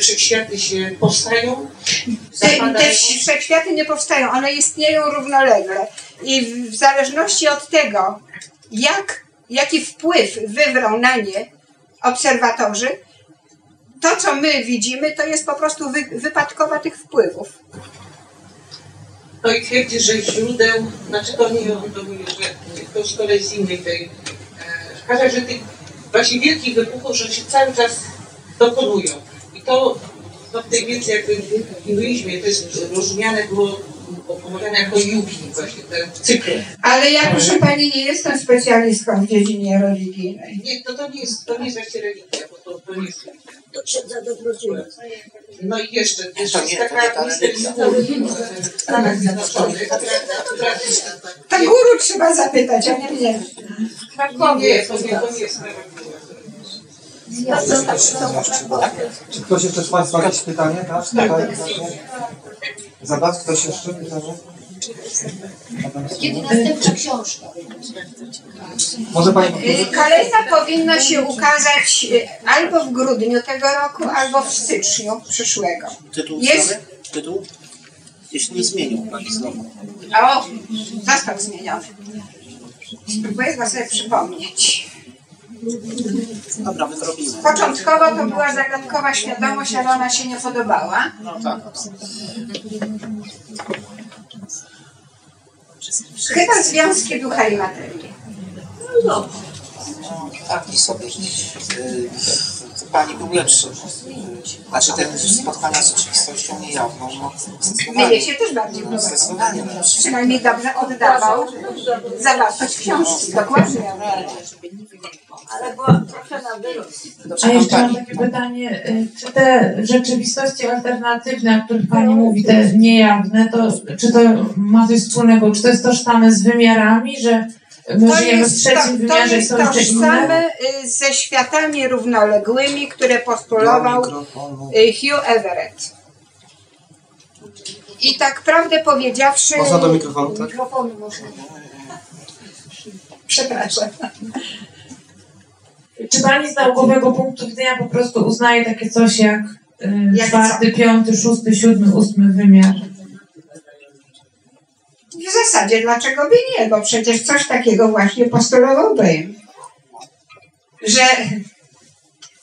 wszechświaty się powstają, Te, wszechświaty nie powstają, one istnieją równolegle. I w, zależności od tego, jak, jaki wpływ wywrą na nie obserwatorzy, to, co my widzimy, to jest po prostu wy, wypadkowa tych wpływów. No i twierdzi, że źródeł, znaczy to nie mówi, że to z kolei z innej tej, e, że tych właśnie wielkich wybuchów, że się cały czas dokonują. To w tej wiedzy jakby w hinduizmie to jest rozumiane było opowiadane jako yugi, właśnie te cykle. Ale ja, proszę Pani, nie jestem specjalistką w dziedzinie religijnej. Nie, to, to nie jest, to nie jest właśnie religia, bo to, to nie jest. To księdza dobrodzieja. No i jeszcze, jeszcze jest taka ta misterstwa w Stanach Zjednoczonych, guru trzeba zapytać, a nie mnie. Nie, to nie, to nie jest Czy ktoś jeszcze z Państwa ma jakieś pytanie? Tak? Tutaj, Zadać ktoś jeszcze pytanie? Kiedy następna książka? Może Pani Y? Kolejna powinna się ukazać y, albo w grudniu tego roku, albo w styczniu przyszłego. Tytuł Jest-? Tytuł? Jeśli nie zmienił Pani znowu. O, został zmieniony. Spróbuję go sobie przypomnieć. Dobra. Początkowo to była zagadkowa świadomość, ale ona się nie podobała. No tak. Chyba związki ducha i materii. No, taki sobie. y, Pani był lepszy. Znaczy ten spotkania z rzeczywistością niejawną. No, zdecydowanie. Mnie się też bardziej podobał. Zdecydowanie lepszy. Przynajmniej dobrze oddawał zawartość książki. Dokładnie. Ale była trochę na wyrost. A jeszcze mam takie pytanie, y, czy te rzeczywistości alternatywne, o których Pani mówi, te niejawne, to czy to ma coś wspólnego, czy to jest tożsame z wymiarami, że To jest, to, trzecim to jest tożsame y, ze światami równoległymi, które postulował y, Hugh Everett. I tak prawdę powiedziawszy... Można do mikrofonu, tak? Mikrofonu można. Przepraszam. Czy Pani z naukowego punktu widzenia po prostu uznaje takie coś jak y, Jak czwarty, piąty, szósty, siódmy, ósmy wymiar? W zasadzie dlaczego by nie, bo przecież coś takiego właśnie postulował Bym. Że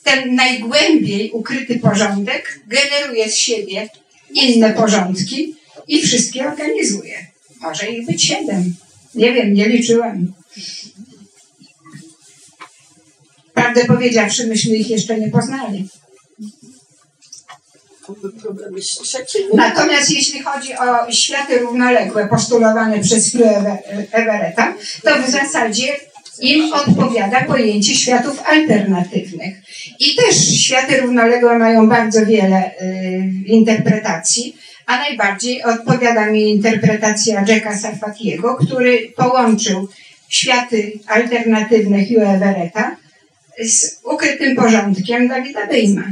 ten najgłębiej ukryty porządek generuje z siebie inne porządki i wszystkie organizuje. Może ich być siedem. Nie wiem, nie liczyłam. Prawdę powiedziawszy, myśmy ich jeszcze nie poznali. Natomiast jeśli chodzi o światy równoległe postulowane przez Hugh Ever- Everetta, to w zasadzie im odpowiada pojęcie światów alternatywnych. I też światy równoległe mają bardzo wiele y, interpretacji, a najbardziej odpowiada mi interpretacja Jacka Sarfatiego, który połączył światy alternatywne Hugh Everetta z ukrytym porządkiem Davida Bejma.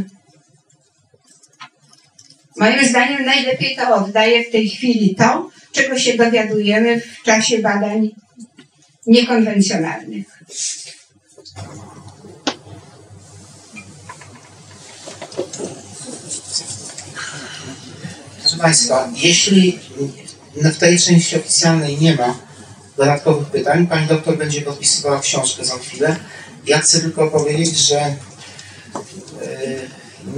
Moim zdaniem najlepiej to oddaje w tej chwili to, czego się dowiadujemy w czasie badań niekonwencjonalnych. Proszę Państwa, jeśli w tej części oficjalnej nie ma dodatkowych pytań, Pani doktor będzie podpisywała książkę za chwilę. Ja chcę tylko powiedzieć, że e,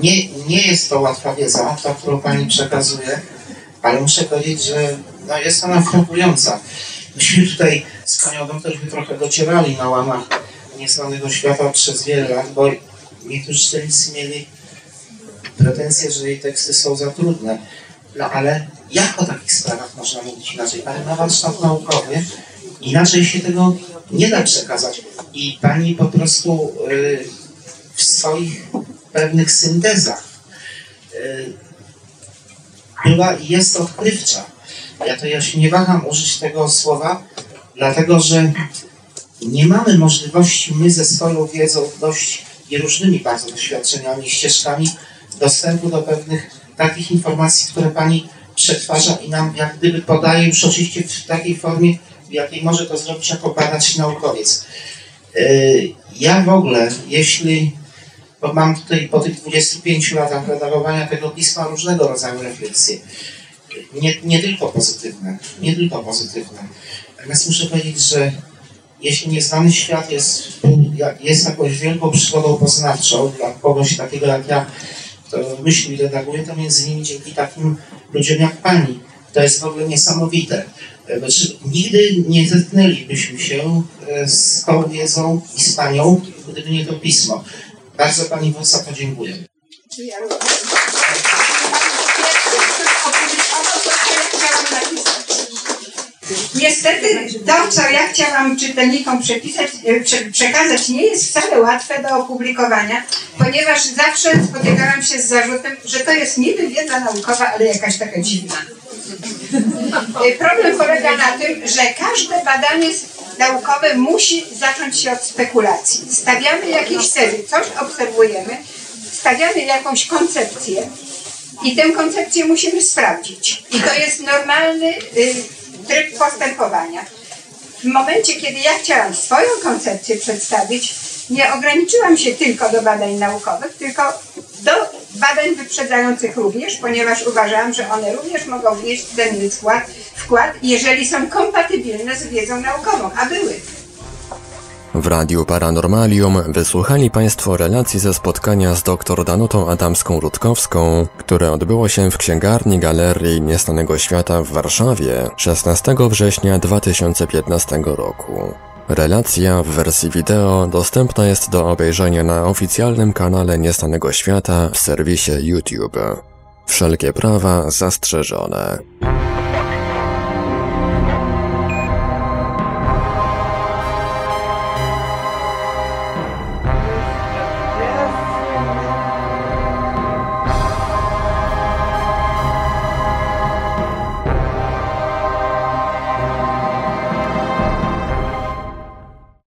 nie, nie jest to łatwa wiedza, ta, którą Pani przekazuje, ale muszę powiedzieć, że no, jest ona frapująca. Myśmy tutaj z Panią trochę docierali na łamach nieznanego świata przez wiele lat, bo niektórzy czytelnicy mieli pretensje, że jej teksty są za trudne. No ale jak o takich sprawach można mówić inaczej? Pani ma warsztat naukowy, inaczej się tego nie da przekazać. I pani po prostu y, w swoich pewnych syntezach y, była i jest odkrywcza. Ja to ja się nie waham użyć tego słowa, dlatego że nie mamy możliwości my ze swoją wiedzą dość i różnymi bardzo doświadczeniami, ścieżkami dostępu do pewnych takich informacji, które Pani przetwarza i nam jak gdyby podaje już oczywiście w takiej formie, w jakiej może to zrobić jako badacz naukowiec. Yy, Ja w ogóle, jeśli bo mam tutaj po tych 25 latach redagowania tego pisma różnego rodzaju refleksje, nie, nie tylko pozytywne, nie tylko pozytywne. Natomiast muszę powiedzieć, że jeśli nieznany świat jest, jest jakąś wielką przygodą poznawczą dla kogoś takiego jak ja, kto myśli i redaguje, to między innymi dzięki takim ludziom jak pani. To jest w ogóle niesamowite. Znaczy, nigdy nie zetknęlibyśmy się e, z tą wiedzą i z panią, gdyby nie to pismo. Bardzo pani za to dziękuję. Ja również. Opublikował to, co ja chciałam napisać. Niestety to, co ja chciałam czytelnikom przepisać, e, prze, przekazać, nie jest wcale łatwe do opublikowania, ponieważ zawsze spotykałam się z zarzutem, że to jest niby wiedza naukowa, ale jakaś taka dziwna. E, Problem polega na tym, że każde badanie naukowe musi zacząć się od spekulacji. Stawiamy jakiś cel, coś obserwujemy, stawiamy jakąś koncepcję i tę koncepcję musimy sprawdzić. I to jest normalny y, tryb postępowania. W momencie, kiedy ja chciałam swoją koncepcję przedstawić, nie ograniczyłam się tylko do badań naukowych, tylko do badań wyprzedzających również, ponieważ uważałam, że one również mogą wnieść cenny wkład, wkład, jeżeli są kompatybilne z wiedzą naukową, a były. W Radiu Paranormalium wysłuchali Państwo relacji ze spotkania z dr Danutą Adamską-Rutkowską, które odbyło się w księgarni Galerii Niestanego Świata w Warszawie 16 września 2015 roku. Relacja w wersji wideo dostępna jest do obejrzenia na oficjalnym kanale Niestanego Świata w serwisie YouTube. Wszelkie prawa zastrzeżone.